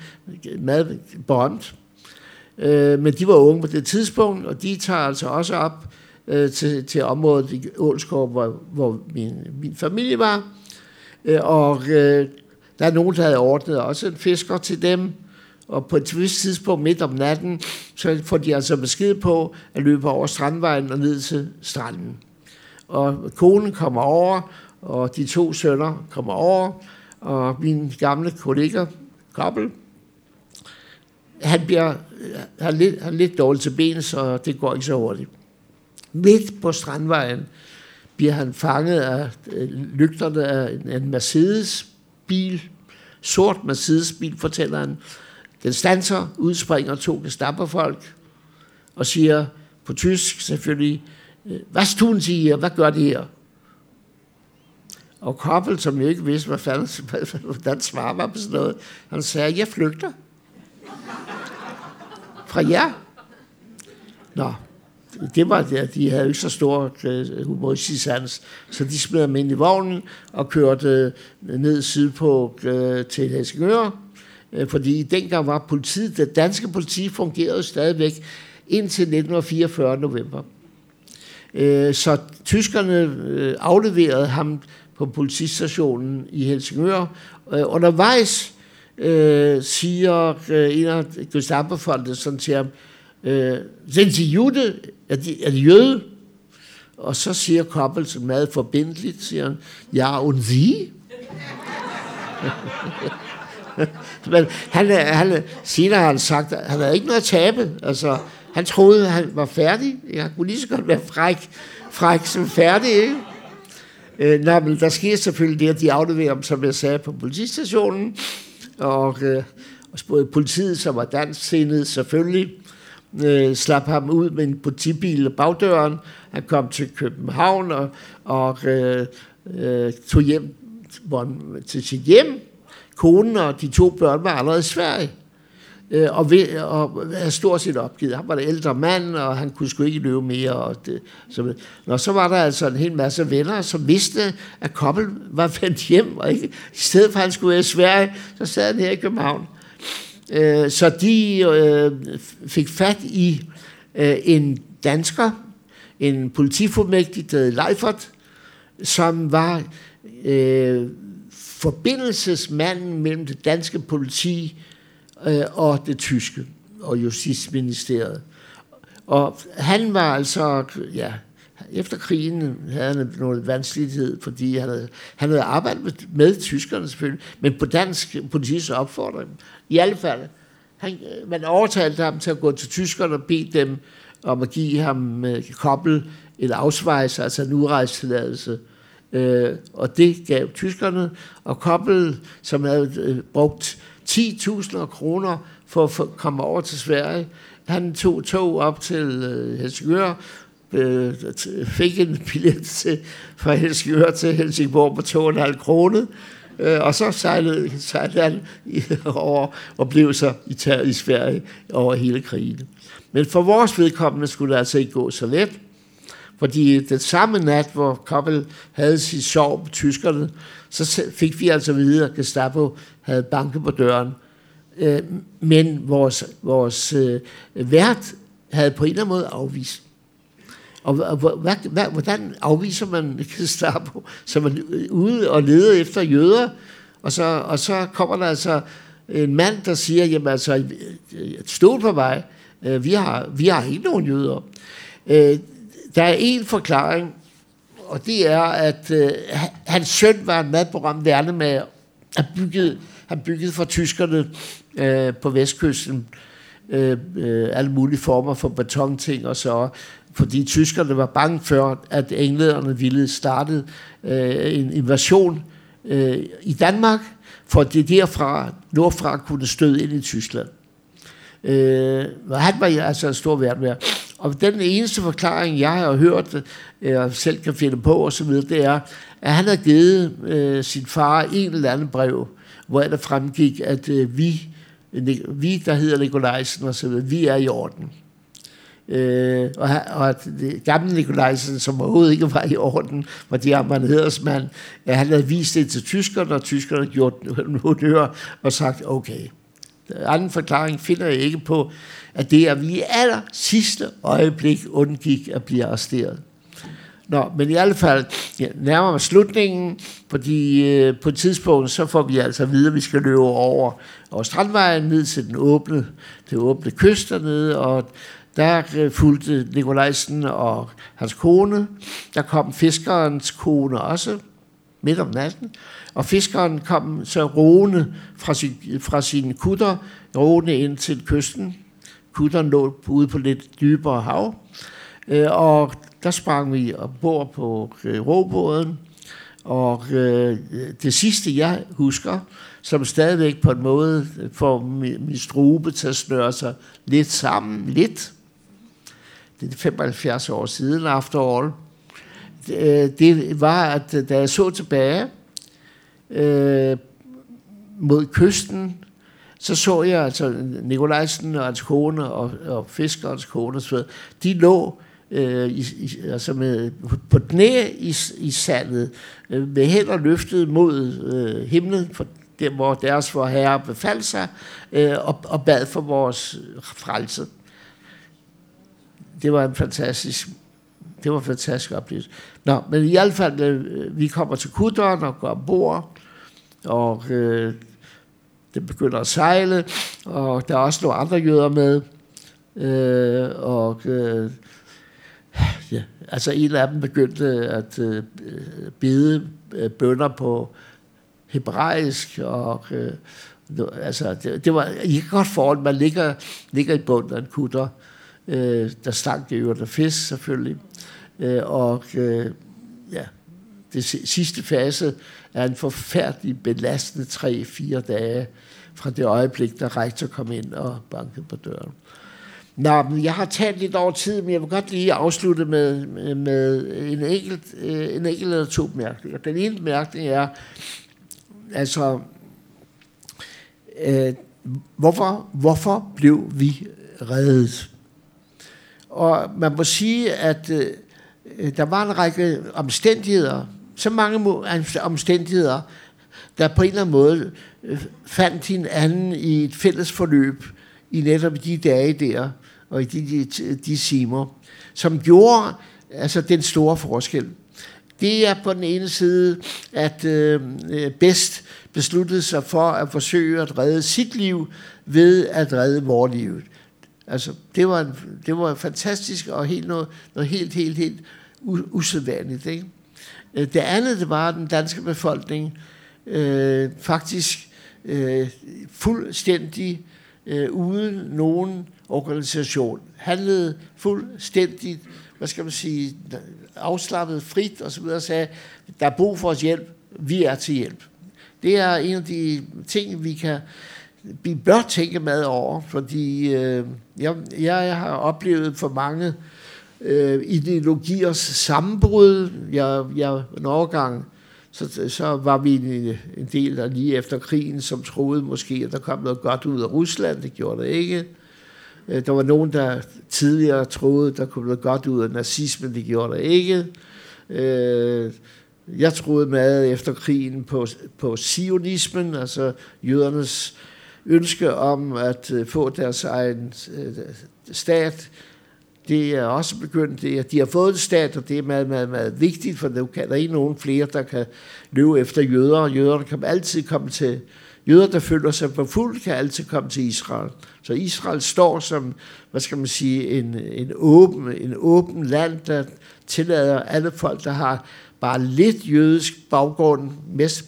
meget berømt. Øh, men de var unge på det tidspunkt, og de tager altså også op øh, til, til området i Ålskov, hvor, hvor min, min familie var. Øh, og øh, der er nogen, der havde ordnet også en fisker til dem, og på et vist tidspunkt midt om natten, så får de altså besked på at løbe over strandvejen og ned til stranden. Og konen kommer over, og de to sønner kommer over, og min gamle kollega, Koppel, han bliver han er lidt, han er lidt dårlig til ben, så det går ikke så hurtigt. Midt på strandvejen bliver han fanget af øh, lygterne af en Mercedes-bil, sort Mercedes-bil, fortæller han. Den stanser, udspringer to gestapofolk og siger på tysk selvfølgelig, øh, hvad tun Sie her? Hvad gør de her? Og Koppel, som jo ikke vidste, hvad fanden, hvordan svarer var på sådan noget, han sagde, jeg flygter fra jer. Nå, det var det. De havde ikke så stor uh, humoristisk sans, så de smed ham ind i vognen og kørte øh, ned sydpå uh, til Helsingør, Øh, fordi dengang var politiet, det danske politi fungerede stadigvæk indtil 1944 november. Øh, så tyskerne øh, afleverede ham på politistationen i Helsingør. Undervejs siger en af gestapo sådan til ham, sind Sie Jude? Er de, er de jøde? Og så siger Koppel meget forbindeligt, siger han, ja, und Sie? Men han, øh, han, øh, senere har han sagt, at han havde ikke noget at tabe. Altså, han troede, at han var færdig. Jeg kunne lige så godt være fræk, fræk som færdig, ikke? Øh, nej, men der sker selvfølgelig det, at de afleverer ham, som jeg sagde, på politistationen. Og, øh, Og både politiet, som var dansksindet selvfølgelig, øh, slap ham ud med en politibil og bagdøren. Han kom til København og, og øh, øh, tog hjem hvor han, til sit hjem. Konen og de to børn var allerede i Sverige øh, og, ved, og havde stort set opgivet. Han var en ældre mand, og han kunne sgu ikke løbe mere. Og det, så, Nå, så var der altså en hel masse venner, som vidste, at Koppel var vendt hjem, og ikke, i stedet for at han skulle være i Sverige, så sad han her i København. Øh, så de øh, fik fat i øh, en dansker, en politiformægtig, der hed Leifert, som var øh, forbindelsesmanden mellem det danske politi øh, og det tyske og justitsministeriet. Og han var altså, ja, efter krigen havde han noget vanskelighed, fordi han havde, han havde arbejdet med, med tyskerne selvfølgelig, men på dansk politis opfordring. I alle fald, han, man overtalte ham til at gå til tyskerne og bede dem om at give ham øh, kobbel eller afsvejs, altså en udrejstilladelse. Øh, øh, og det gav tyskerne, og kobbel, som havde øh, brugt 10.000 kroner for at komme over til Sverige. Han tog tog op til øh, Helsingør, øh, fik en billet til, fra Helsingør til Helsingborg på 2,5 kroner, øh, og så sejlede, sejlede han over og blev så i, i Sverige over hele krigen. Men for vores vedkommende skulle det altså ikke gå så let, fordi den samme nat, hvor Koppel havde sit sorg på tyskerne, så fik vi altså videre, at Gestapo havde banket på døren. Øh, men vores, vores øh, vært havde på en eller anden måde afvist. Og hvad, hvad, hvordan afviser man Gestapo, så man øh, ude og leder efter jøder, og så, og så kommer der altså en mand, der siger, jamen altså, stol på mig, vi har, vi har ikke nogen jøder. Der er en forklaring, og det er, at øh, hans søn var en madprogram værnemager. Han byggede, han byggede for tyskerne øh, på vestkysten øh, øh, alle mulige former for betonting og så fordi tyskerne var bange for, at englænderne ville starte øh, en invasion øh, i Danmark, for det derfra, nordfra kunne støde ind i Tyskland. Øh, og han var altså en stor værd og den eneste forklaring, jeg har hørt, øh, og selv kan finde på osv., det er, at han har givet øh, sin far en eller anden brev, hvor der fremgik, at øh, vi, vi, der hedder Nikolajsen og så videre, vi er i orden. Øh, og, og at det gamle Nikolajsen, som overhovedet ikke var i orden, var de man hedersmand, han havde vist det til tyskerne, og tyskerne gjort hør og sagt, okay, anden forklaring finder jeg ikke på, at det er, at vi i aller sidste øjeblik undgik at blive arresteret. Nå, men i alle fald, ja, nærmere slutningen, fordi øh, på et tidspunkt, så får vi altså videre, at vi skal løbe over, over strandvejen ned til den åbne, det åbne kyst dernede, og der øh, fulgte Nikolajsen og hans kone. Der kom fiskerens kone også, midt om natten. Og fiskeren kom så roende fra sin, fra sin kutter, roende ind til kysten. Kutteren lå ude på lidt dybere hav. Øh, og der sprang vi ombord på øh, robåden, Og øh, det sidste, jeg husker, som stadigvæk på en måde får min, min strube til at snøre sig lidt sammen, lidt. Det er 75 år siden, after all. Det, det var, at da jeg så tilbage, øh, mod kysten, så så jeg altså Nikolajsen og hans kone og, og fiskerens kone, så de lå øh, i, i, altså med, på knæ i, i sandet, øh, med hænder løftet mod øh, himlen, for der, hvor deres for herre befaldt sig, øh, og, og bad for vores frelse. Det var en fantastisk det var fantastisk oplevelse. Nå, men i hvert fald, øh, vi kommer til kutteren og går ombord, og øh, det begynder at sejle, og der er også nogle andre jøder med, øh, og øh, ja, altså en af dem begyndte at øh, bede øh, bønder på hebraisk, og øh, altså, det, det var ikke godt forholde, man ligger, ligger i bunden af en kutter, øh, der stank det øvrigt af fisk selvfølgelig, øh, og øh, ja, det sidste fase er en forfærdelig belastende 3-4 dage, fra det øjeblik, da rektor kom ind og bankede på døren. Nå, men jeg har talt lidt over tid, men jeg vil godt lige afslutte med, med en, enkelt, øh, en enkelt eller to bemærkninger. Den ene bemærkning er, altså, øh, hvorfor, hvorfor blev vi reddet? Og man må sige, at øh, Øh, der var en række omstændigheder, så mange omstændigheder, der på en eller anden måde øh, fandt hinanden i et fælles forløb i netop de dage der, og i de, de, de timer, som gjorde altså den store forskel. Det er på den ene side, at øh, øh Best besluttede sig for at forsøge at redde sit liv ved at redde vores liv. Altså, det var, det var fantastisk og helt noget, noget helt, helt, helt usædvanligt. Ikke? Øh, det andet, det var, at den danske befolkning øh, faktisk øh, fuldstændig øh, uden nogen organisation handlede fuldstændig, hvad skal man sige, afslappet, frit og så videre, og sagde, der er brug for os hjælp, vi er til hjælp. Det er en af de ting, vi kan vi bør tænke med over, fordi øh, jeg, jeg har oplevet for mange øh, ideologiers sammenbrud. Jeg, jeg, en overgang, så, så var vi en, en del der lige efter krigen, som troede måske, at der kom noget godt ud af Rusland. Det gjorde det ikke. Øh, der var nogen, der tidligere troede, der kom noget godt ud af nazismen. Det gjorde det ikke. Øh, jeg troede meget efter krigen på, på sionismen, altså jødernes ønske om at øh, få deres egen øh, stat. Det er også begyndt, det er, de har fået en stat, og det er meget, meget, meget vigtigt, for nu kan der ikke nogen flere, der kan løbe efter jøder. Jøder kan altid komme til, jøder, der føler sig fuld, kan altid komme til Israel. Så Israel står som, hvad skal man sige, en, en, åben, en åben land, der tillader alle folk, der har bare lidt jødisk baggrund,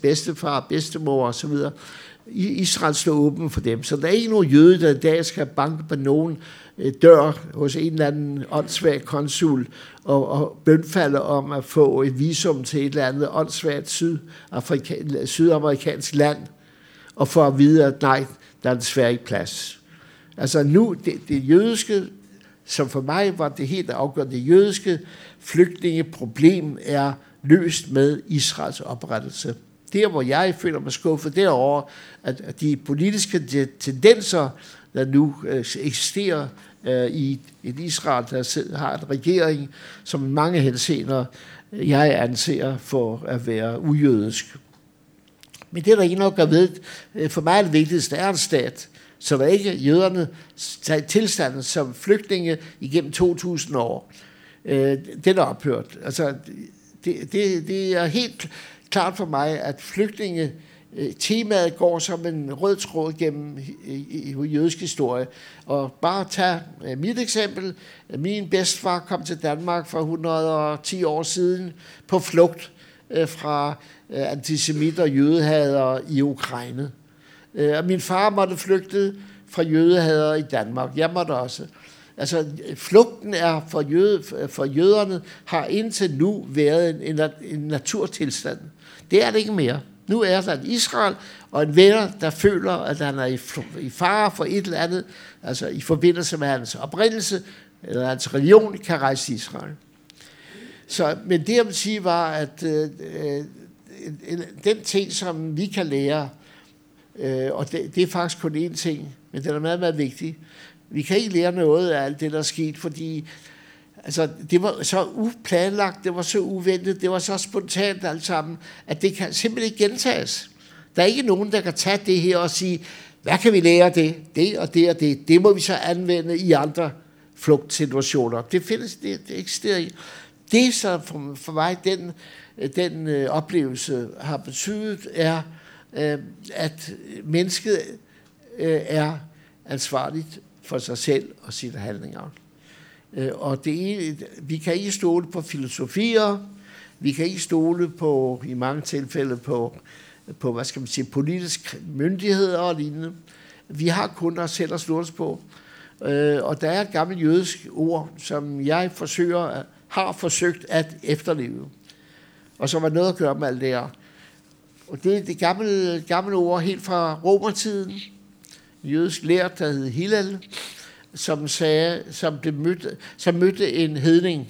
bedstefar, bedstemor osv., Israel står åben for dem. Så der er ikke nogen jøde, der i dag skal banke på nogen øh, dør hos en eller anden åndssvag konsul og, og bønfalde om at få et visum til et eller andet åndssvagt sydafrika- sydamerikansk land, og for at vide, at nej, der er desværre ikke plads. Altså nu, det, det jødiske, som for mig var det helt afgørende, det jødiske flygtningeproblem er løst med Israels oprettelse. Der, hvor jeg føler mig skuffet derover, at de politiske tendenser, der nu øh, eksisterer øh, i et Israel, der har en regering, som mange henseender øh, jeg anser for at være ujødisk. Men det, der ikke nok er ved, øh, for mig er det vigtigste, er en stat, så der ikke jøderne tilstanden som flygtninge igennem 2000 år. Øh, den er ophørt. Altså, det, det, det er helt klart for mig, at flygtninge øh, temaet går som en rød tråd gennem i, jødisk historie. Og bare tag øh, mit eksempel. Min bedstfar kom til Danmark for 110 år siden på flugt øh, fra antisemitter og jødehader i Ukraine. Og min far måtte flygte fra jødehader i Danmark. Jeg måtte også. Altså, flugten er for, jøde, for jøderne har indtil nu været en, en, en naturtilstand. Det er det ikke mere. Nu er der en Israel og en venner, der føler, at han er i, i fare for et eller andet, altså i forbindelse med hans oprindelse, eller hans religion, kan rejse til Israel. Så, men det jeg vil sige var, at øh, øh, den ting, som vi kan lære, øh, og det, det er faktisk kun én ting, men den er meget, meget vigtig. Vi kan ikke lære noget af alt det, der er sket, fordi Altså, det var så uplanlagt, det var så uventet, det var så spontant alt sammen, at det kan simpelthen ikke gentages. Der er ikke nogen, der kan tage det her og sige, hvad kan vi lære af det? Det og det og det. Det må vi så anvende i andre flugtsituationer. Det findes, det, det eksisterer ikke. Det, så for, for mig, den, den øh, oplevelse har betydet, er, øh, at mennesket øh, er ansvarligt for sig selv og sine handlinger. Øh, og det, vi kan ikke stole på filosofier, vi kan ikke stole på, i mange tilfælde, på, på hvad skal man sige, politisk myndigheder og lignende. Vi har kun os selv at slå os på. Øh, og der er et gammelt jødisk ord, som jeg forsøger, har forsøgt at efterleve. Og som har noget at gøre med alt det her. Og det er det gamle, gamle ord helt fra romertiden, jødisk lærer, der hed Hillel, som sagde, som, det mødte, som mødte en hedning,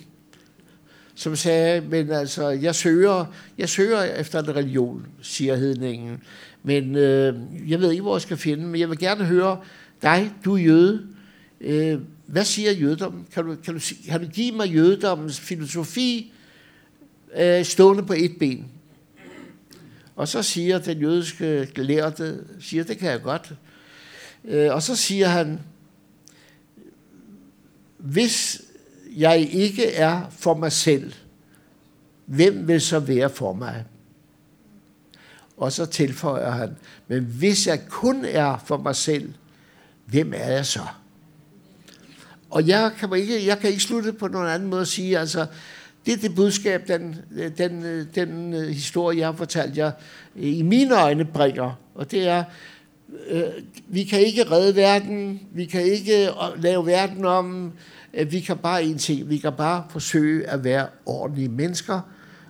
som sagde, men altså, jeg søger, jeg søger efter en religion, siger hedningen. Men øh, jeg ved ikke, hvor jeg skal finde, men jeg vil gerne høre dig, du er jøde. Øh, hvad siger jødedommen? Kan du, kan, du, kan du give mig jødedommens filosofi øh, stående på et ben? Og så siger den jødiske øh, lærte, siger, det kan jeg godt. Øh, og så siger han, hvis jeg ikke er for mig selv, hvem vil så være for mig? Og så tilføjer han, men hvis jeg kun er for mig selv, hvem er jeg så? Og jeg kan ikke, jeg kan ikke slutte på nogen anden måde at sige, altså, det er det budskab, den, den, den øh, historie, jeg har fortalt jer, øh, i mine øjne bringer. Og det er, øh, vi kan ikke redde verden, vi kan ikke øh, lave verden om, vi kan bare en ting, vi kan bare forsøge at være ordentlige mennesker,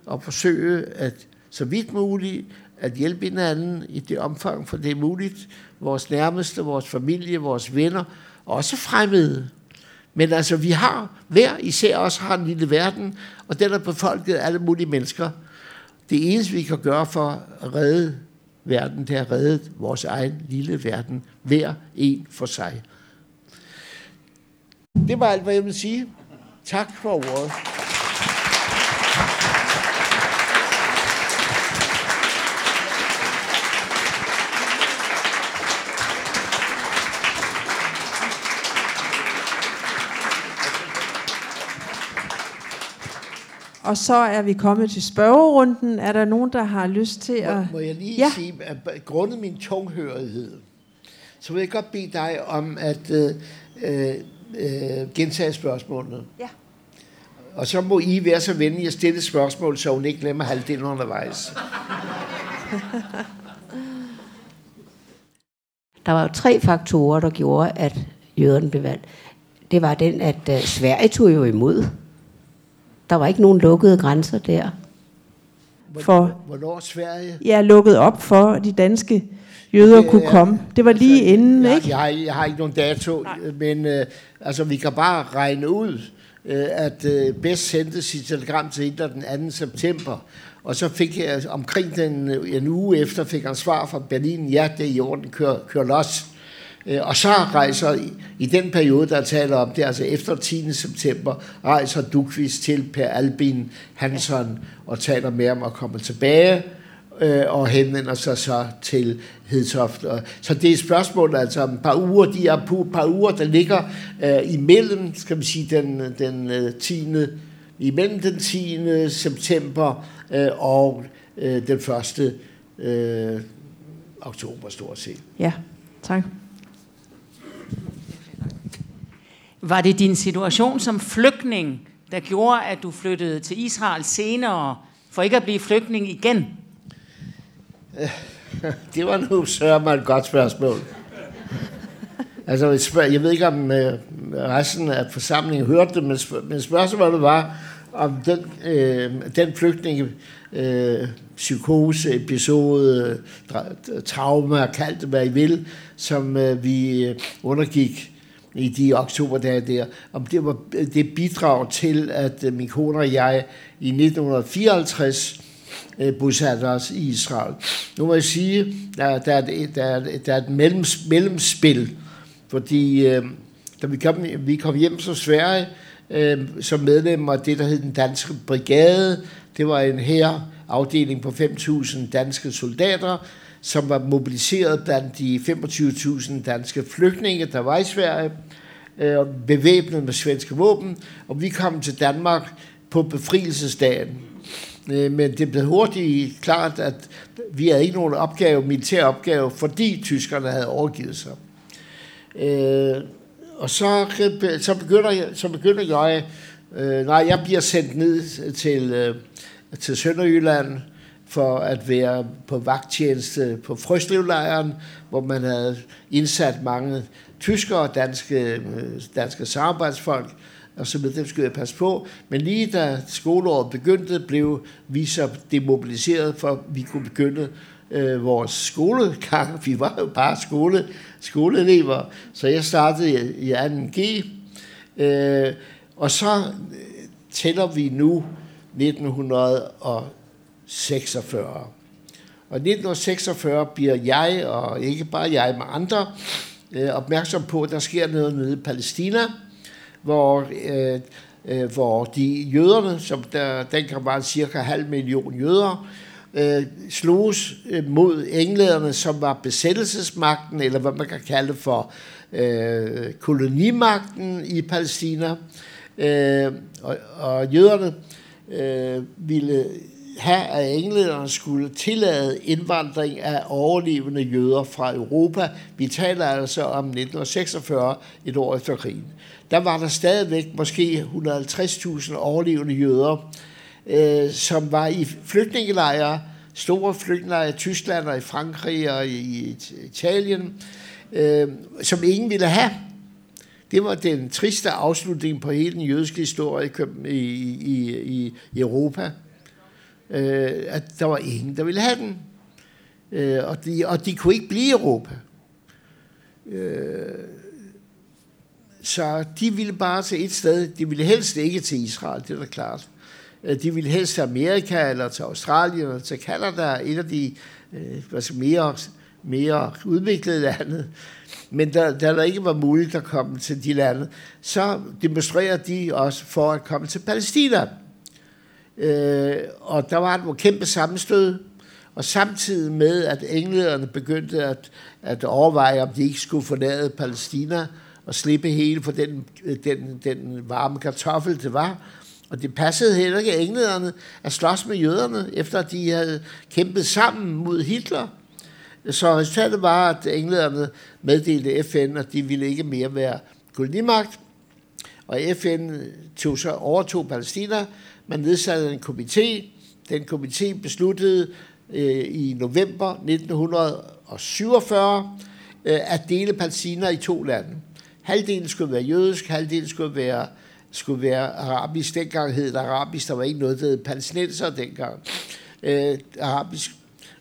og forsøge at så vidt muligt at hjælpe hinanden i det omfang, for det er muligt, vores nærmeste, vores familie, vores venner, også fremmede. Men altså, vi har, hver især også har en lille verden, og den er befolket af alle mulige mennesker. Det eneste, vi kan gøre for at redde verden, det er at redde vores egen lille verden, hver en for sig. Det var alt, hvad jeg vil sige. Tak for ordet. Og så er vi kommet til spørgerunden. Er der nogen, der har lyst til at... Må, må jeg lige ja. sige, at grundet min tunghørighed, så vil jeg godt bede dig om at øh, øh, gentage spørgsmålene. Ja. Og så må I være så venlige at stille spørgsmål, så hun ikke glemmer halvdelen undervejs. Der var jo tre faktorer, der gjorde, at jøderne blev valgt. Det var den, at uh, Sverige tog jo imod der var ikke nogen lukkede grænser der. For, Hvornår Sverige? Ja, lukket op for, de danske jøder det, kunne komme. Det var lige altså, inden, jeg, ikke? Jeg, har, jeg har ikke nogen dato, Nej. men øh, altså, vi kan bare regne ud, øh, at øh, Best sendte sit telegram til Hitler den 2. september, og så fik jeg omkring den, øh, en uge efter, fik han svar fra Berlin, ja, det er i orden, kør, kør los. Øh, og så rejser i, i den periode, der taler om det, altså efter 10. september, rejser Dukvist til Per Albin Hansson og taler med ham og kommer tilbage øh, og henvender sig så til Hedtoft. Så det er et spørgsmål, altså et par uger, de er på par uger, der ligger øh, imellem, skal man sige, den, den øh, 10. imellem den 10. september øh, og øh, den 1. Øh, oktober, stort set. Ja, tak. Var det din situation som flygtning, der gjorde, at du flyttede til Israel senere, for ikke at blive flygtning igen? Det var nu sørme et godt spørgsmål. Altså, jeg ved ikke, om øh, resten af forsamlingen hørte det, men spørgsmålet var, om den, øh, den flygtninge øh, psykose, episode, trauma, kald det hvad I vil, som øh, vi øh, undergik i de oktoberdage der, om det var det bidrag til, at øh, min kone og jeg i 1954 Øh, bosatte os i Israel. Nu må jeg sige, at der, er et, der, er, der er et mellems, mellemspil, fordi øh, da vi kom, vi kom hjem fra Sverige øh, som medlemmer af det, der hed den danske brigade, det var en her afdeling på 5.000 danske soldater, som var mobiliseret blandt de 25.000 danske flygtninge, der var i Sverige, øh, bevæbnet med svenske våben, og vi kom til Danmark på befrielsesdagen. Øh, men det blev hurtigt klart, at vi havde ikke nogen opgave, militær opgave, fordi tyskerne havde overgivet sig. Øh, og så, så, begynder jeg, så begynder jeg, øh, nej, jeg bliver sendt ned til, øh, til Sønderjylland, for at være på vagttjeneste på Frøslevlejren, hvor man havde indsat mange tyskere og danske, øh, danske samarbejdsfolk, og så med dem skulle jeg passe på. Men lige da skoleåret begyndte, blev vi så demobiliseret, for at vi kunne begynde øh, vores skolegang. Vi var jo bare skole, skoleelever, så jeg startede i, i 2G. Øh, og så øh, tæller vi nu 1946. Og 1946 bliver jeg, og ikke bare jeg, men andre, øh, opmærksom på, at der sker noget nede i Palæstina, hvor, øh, øh, hvor de jøderne, som der dengang var cirka halv million jøder, øh, sloges øh, mod englænderne, som var besættelsesmagten, eller hvad man kan kalde for øh, kolonimagten i Palæstina. Øh, og, og jøderne øh, ville have, at englænderne skulle tillade indvandring af overlevende jøder fra Europa. Vi taler altså om 1946, et år efter krigen. Der var der stadigvæk måske 150.000 overlevende jøder, øh, som var i flygtningelejre, store flygtningelejre i Tyskland og i Frankrig og i Italien, øh, som ingen ville have. Det var den triste afslutning på hele den jødiske historie i, i, i, i Europa øh, at der var ingen, der ville have den. Øh, og, de, og de kunne ikke blive i Europa. Øh, så de ville bare til et sted. De ville helst ikke til Israel, det er da klart. Øh, de ville helst til Amerika, eller til Australien, eller til Canada, et af de øh, mere, mere udviklede lande. Men da, da der ikke var muligt at komme til de lande, så demonstrerede de også for at komme til Palæstina. Øh, og der var et kæmpe sammenstød, og samtidig med, at englænderne begyndte at, at overveje, om de ikke skulle forlade Palæstina og slippe hele for den, den, den varme kartoffel, det var. Og det passede heller ikke englænderne at slås med jøderne, efter at de havde kæmpet sammen mod Hitler. Så resultatet var, at englænderne meddelte FN, at de ville ikke mere være kolonimagt. Og FN tog så overtog Palæstina, man nedsatte en komité. Den komité besluttede øh, i november 1947 øh, at dele Palæstina i to lande. Halvdelen skulle være jødisk, halvdelen skulle være, skulle være arabisk. Dengang hed det arabisk, der var ikke noget, der hed palæstinenser dengang. Øh, arabisk.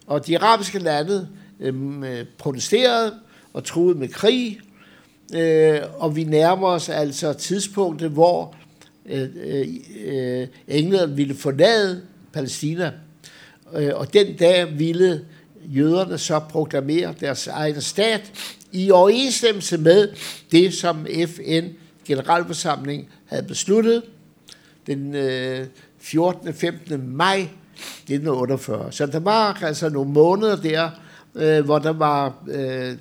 Og de arabiske lande øh, protesterede og troede med krig, øh, og vi nærmer os altså tidspunktet, hvor Øh, øh, øh, England ville forlade Palæstina, øh, og den dag ville jøderne så proklamere deres egen stat i overensstemmelse med det, som FN generalforsamling havde besluttet den øh, 14. 15. maj 1948. Så der var altså nogle måneder der, øh, hvor der var, øh,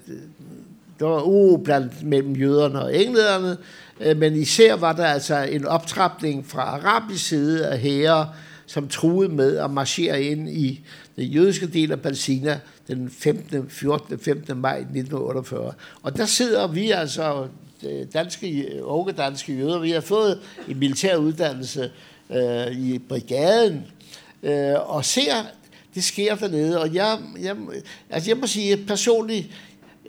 der var uro blandt mellem jøderne og englænderne, Øh, men især var der altså en optrapning fra arabisk side af herrer, som truede med at marchere ind i den jødiske del af Palæstina den 15. 14. 15. maj 1948. Og der sidder vi altså, øh, danske, unge danske jøder, vi har fået en militær uddannelse øh, i brigaden, øh, og ser, det sker dernede, og jeg, jeg, altså jeg må sige, personligt,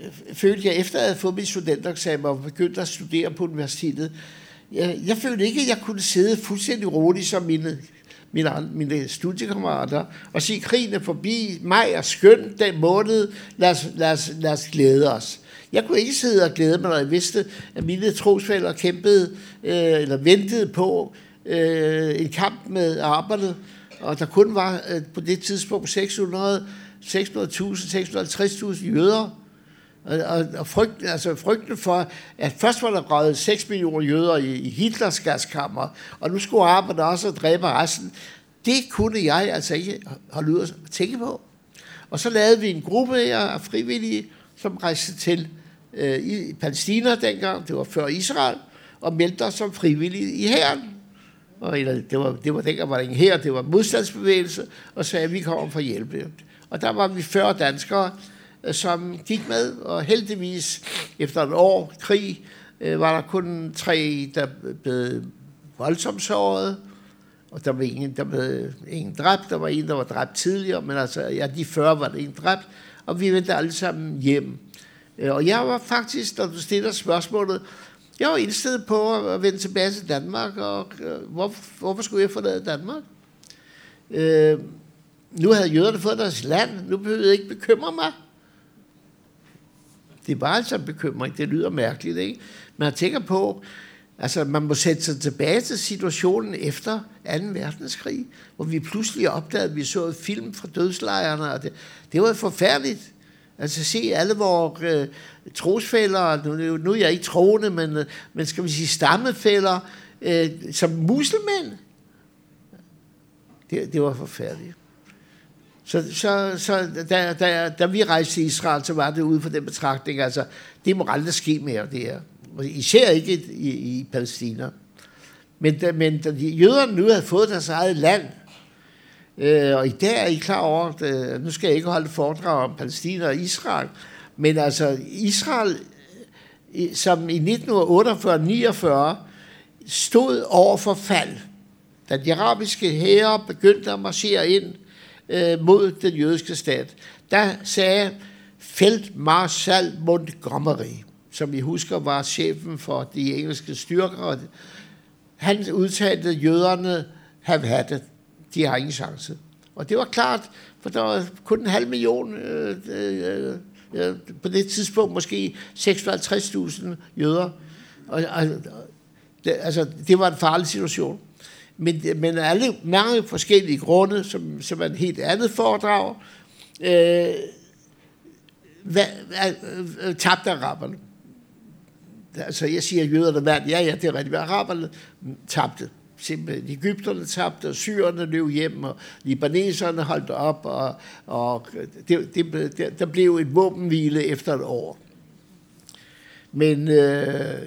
Øh, følte jeg, efter at jeg havde fået min studentereksamen og begyndt at studere på universitetet, jeg, jeg følte ikke, at jeg kunne sidde fuldstændig roligt som mine, mine, mine studiekammerater og sige, krigen er forbi, maj er skøn den måned, lad os, lad, os, lad os glæde os. Jeg kunne ikke sidde og glæde mig, når jeg vidste, at mine trosfælder kæmpede øh, eller ventede på øh, en kamp med arbejdet, og der kun var øh, på det tidspunkt 600 600.000, 650.000 jøder, og, og, og frygt, altså frygten for, at først var der røget 6 millioner jøder i, i Hitlers gaskammer, og nu skulle arbejde også og dræbe resten. Det kunne jeg altså ikke holde ud at tænke på. Og så lavede vi en gruppe af frivillige, som rejste til øh, i Palæstina dengang, det var før Israel, og meldte os som frivillige i hæren. Og eller, det var, det var dengang var det ikke her, det var modstandsbevægelse, og sagde, at vi kommer for at hjælpe. Og der var vi 40 danskere, som gik med, og heldigvis efter et år krig øh, var der kun tre, der blev voldsomt såret, og der var ingen, der blev ingen dræbt, der var en, der var dræbt tidligere, men altså, ja, de 40 var der en dræbt, og vi vendte alle sammen hjem. Øh, og jeg var faktisk, når du stiller spørgsmålet, jeg var indstillet på at vende tilbage til Danmark, og øh, hvor, hvorfor skulle jeg forlade Danmark? Øh, nu havde jøderne fået deres land, nu behøvede jeg ikke bekymre mig. Det var altså en bekymring, det lyder mærkeligt, ikke? Men jeg tænker på, altså man må sætte sig tilbage til situationen efter 2. verdenskrig, hvor vi pludselig opdagede, at vi så et film fra dødslejrene, og det, det var forfærdeligt. Altså se alle vores øh, trosfælder, nu, nu er jeg ikke troende, men, øh, men skal vi sige stammefælder, øh, som muslimænd. Det, det var forfærdeligt. Så, så, så da, da, da vi rejste til Israel, så var det ude for den betragtning, altså, det må aldrig ske mere, det her. Især ikke i, i Palæstina. Men, da, men da de jøderne nu havde fået deres eget land, øh, og i dag er I klar over, at, øh, nu skal jeg ikke holde foredrag om Palæstina og Israel, men altså Israel, som i 1948-49 stod over for fald, da de arabiske hære begyndte at marchere ind øh, mod den jødiske stat, der sagde Feldmarschall Montgomery, som I husker var chefen for de engelske styrker, han udtalte, at jøderne have had det. De har ingen chance. Og det var klart, for der var kun en halv million øh, øh, øh, på det tidspunkt, måske 56.000 jøder. Og, og, det, altså, det var en farlig situation. Men, men alle mange forskellige grunde, som, som er en helt andet foredrag, øh, hvad, øh, tabte araberne. Altså, jeg siger, at jøderne vandt. Ja, ja, det er rigtigt. Araberne tabte. Simpelthen. Ægypterne tabte, og syrerne løb hjem, og libaneserne holdt op, og, og det, det, der blev et våbenhvile efter et år. Men øh,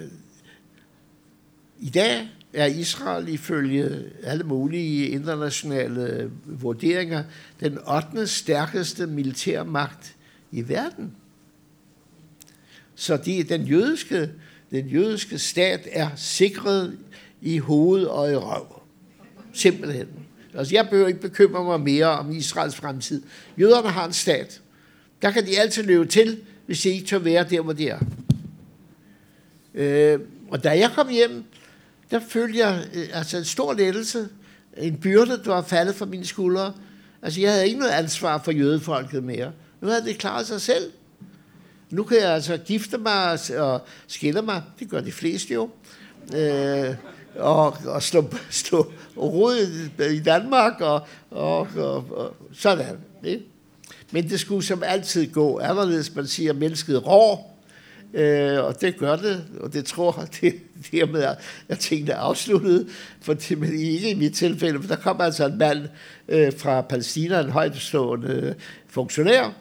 i dag er Israel ifølge alle mulige internationale vurderinger den 8. stærkeste militærmagt i verden. Så de, den, jødiske, den jødiske stat er sikret i hoved og i røv. Simpelthen. Altså, jeg behøver ikke bekymre mig mere om Israels fremtid. Jøderne har en stat. Der kan de altid løbe til, hvis de ikke tør være der, hvor de er. Øh, og da jeg kom hjem, der følte jeg øh, altså en stor lettelse, en byrde, der var faldet fra mine skuldre. Altså, jeg havde ikke noget ansvar for jødefolket mere. Nu havde det klaret sig selv. Nu kan jeg altså gifte mig og skille mig. Det gør de fleste jo. Øh, og, og slå, slå rod i Danmark, og, og, og, og sådan. Ikke? Men det skulle som altid gå anderledes. Man siger, at mennesket rår, Øh, og det gør det, og det tror jeg, det, er at tingene er afsluttet, for det, men ikke i mit tilfælde, for der kom altså en mand øh, fra Palæstina, en højtstående øh, funktionær,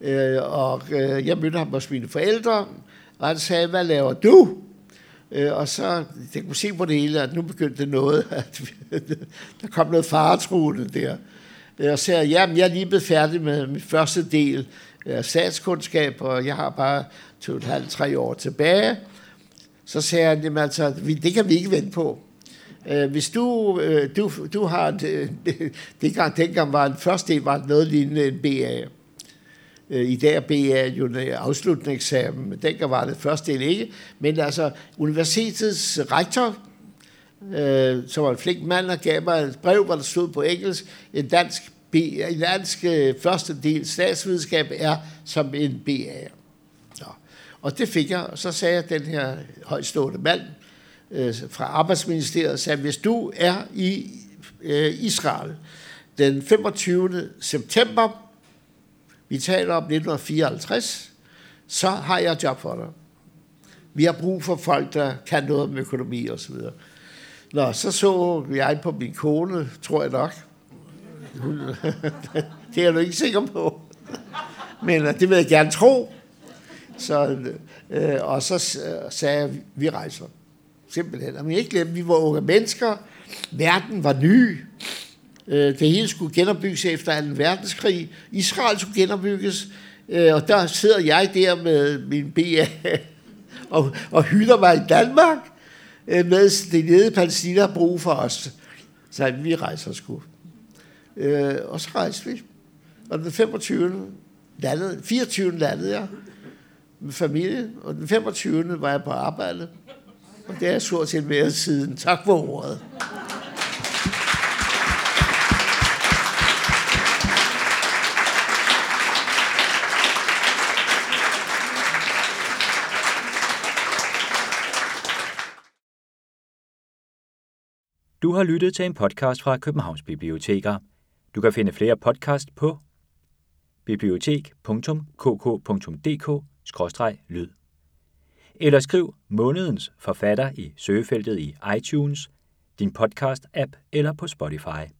øh, og øh, jeg mødte ham hos mine forældre, og han sagde, hvad laver du? Øh, og så, det kunne se på det hele, at nu begyndte noget, at der kom noget faretruende der. Øh, og så sagde jeg, jamen jeg er lige blevet færdig med min første del Øh, af statskundskab, og jeg har bare to et halvt, tre år tilbage. Så sagde han, jamen altså, det kan vi ikke vente på. Øh, hvis du, øh, du, du har, et, øh, det gang, dengang var en første var noget lignende en BA. Øh, I dag er BA jo en øh, afsluttende eksamen, men dengang var det første del ikke. Men altså, universitetets rektor, øh, som var en flink mand, og gav mig et brev, hvor der stod på engelsk, en dansk, en dansk første del statsvidenskab er som en BA. Og det fik jeg, og så sagde jeg den her højstående mand øh, fra Arbejdsministeriet, sagde, hvis du er i øh, Israel den 25. september, vi taler om 1954, så har jeg job for dig. Vi har brug for folk, der kan noget om økonomi og så videre. Nå, så så jeg på min kone, tror jeg nok. det er du ikke sikker på. Men øh, det vil jeg gerne tro. Så, øh, og så sagde jeg, vi rejser. Simpelthen. Og vi ikke glemme, vi var unge mennesker. Verden var ny. Øh, det hele skulle genopbygges efter 2. verdenskrig. Israel skulle genopbygges. Øh, og der sidder jeg der med min BA og, og hylder mig i Danmark, øh, mens det nede Palæstina har brug for os. Så vi rejser sgu. Øh, og så rejste vi. Og den 25. landede, 24. landede jeg med familien, og den 25. var jeg på arbejde. Og det er jeg stort set været siden. Tak for ordet. Du har lyttet til en podcast fra Københavns Biblioteker. Du kan finde flere podcast på bibliotek.kk.dk-lyd. Eller skriv månedens forfatter i søgefeltet i iTunes, din podcast-app eller på Spotify.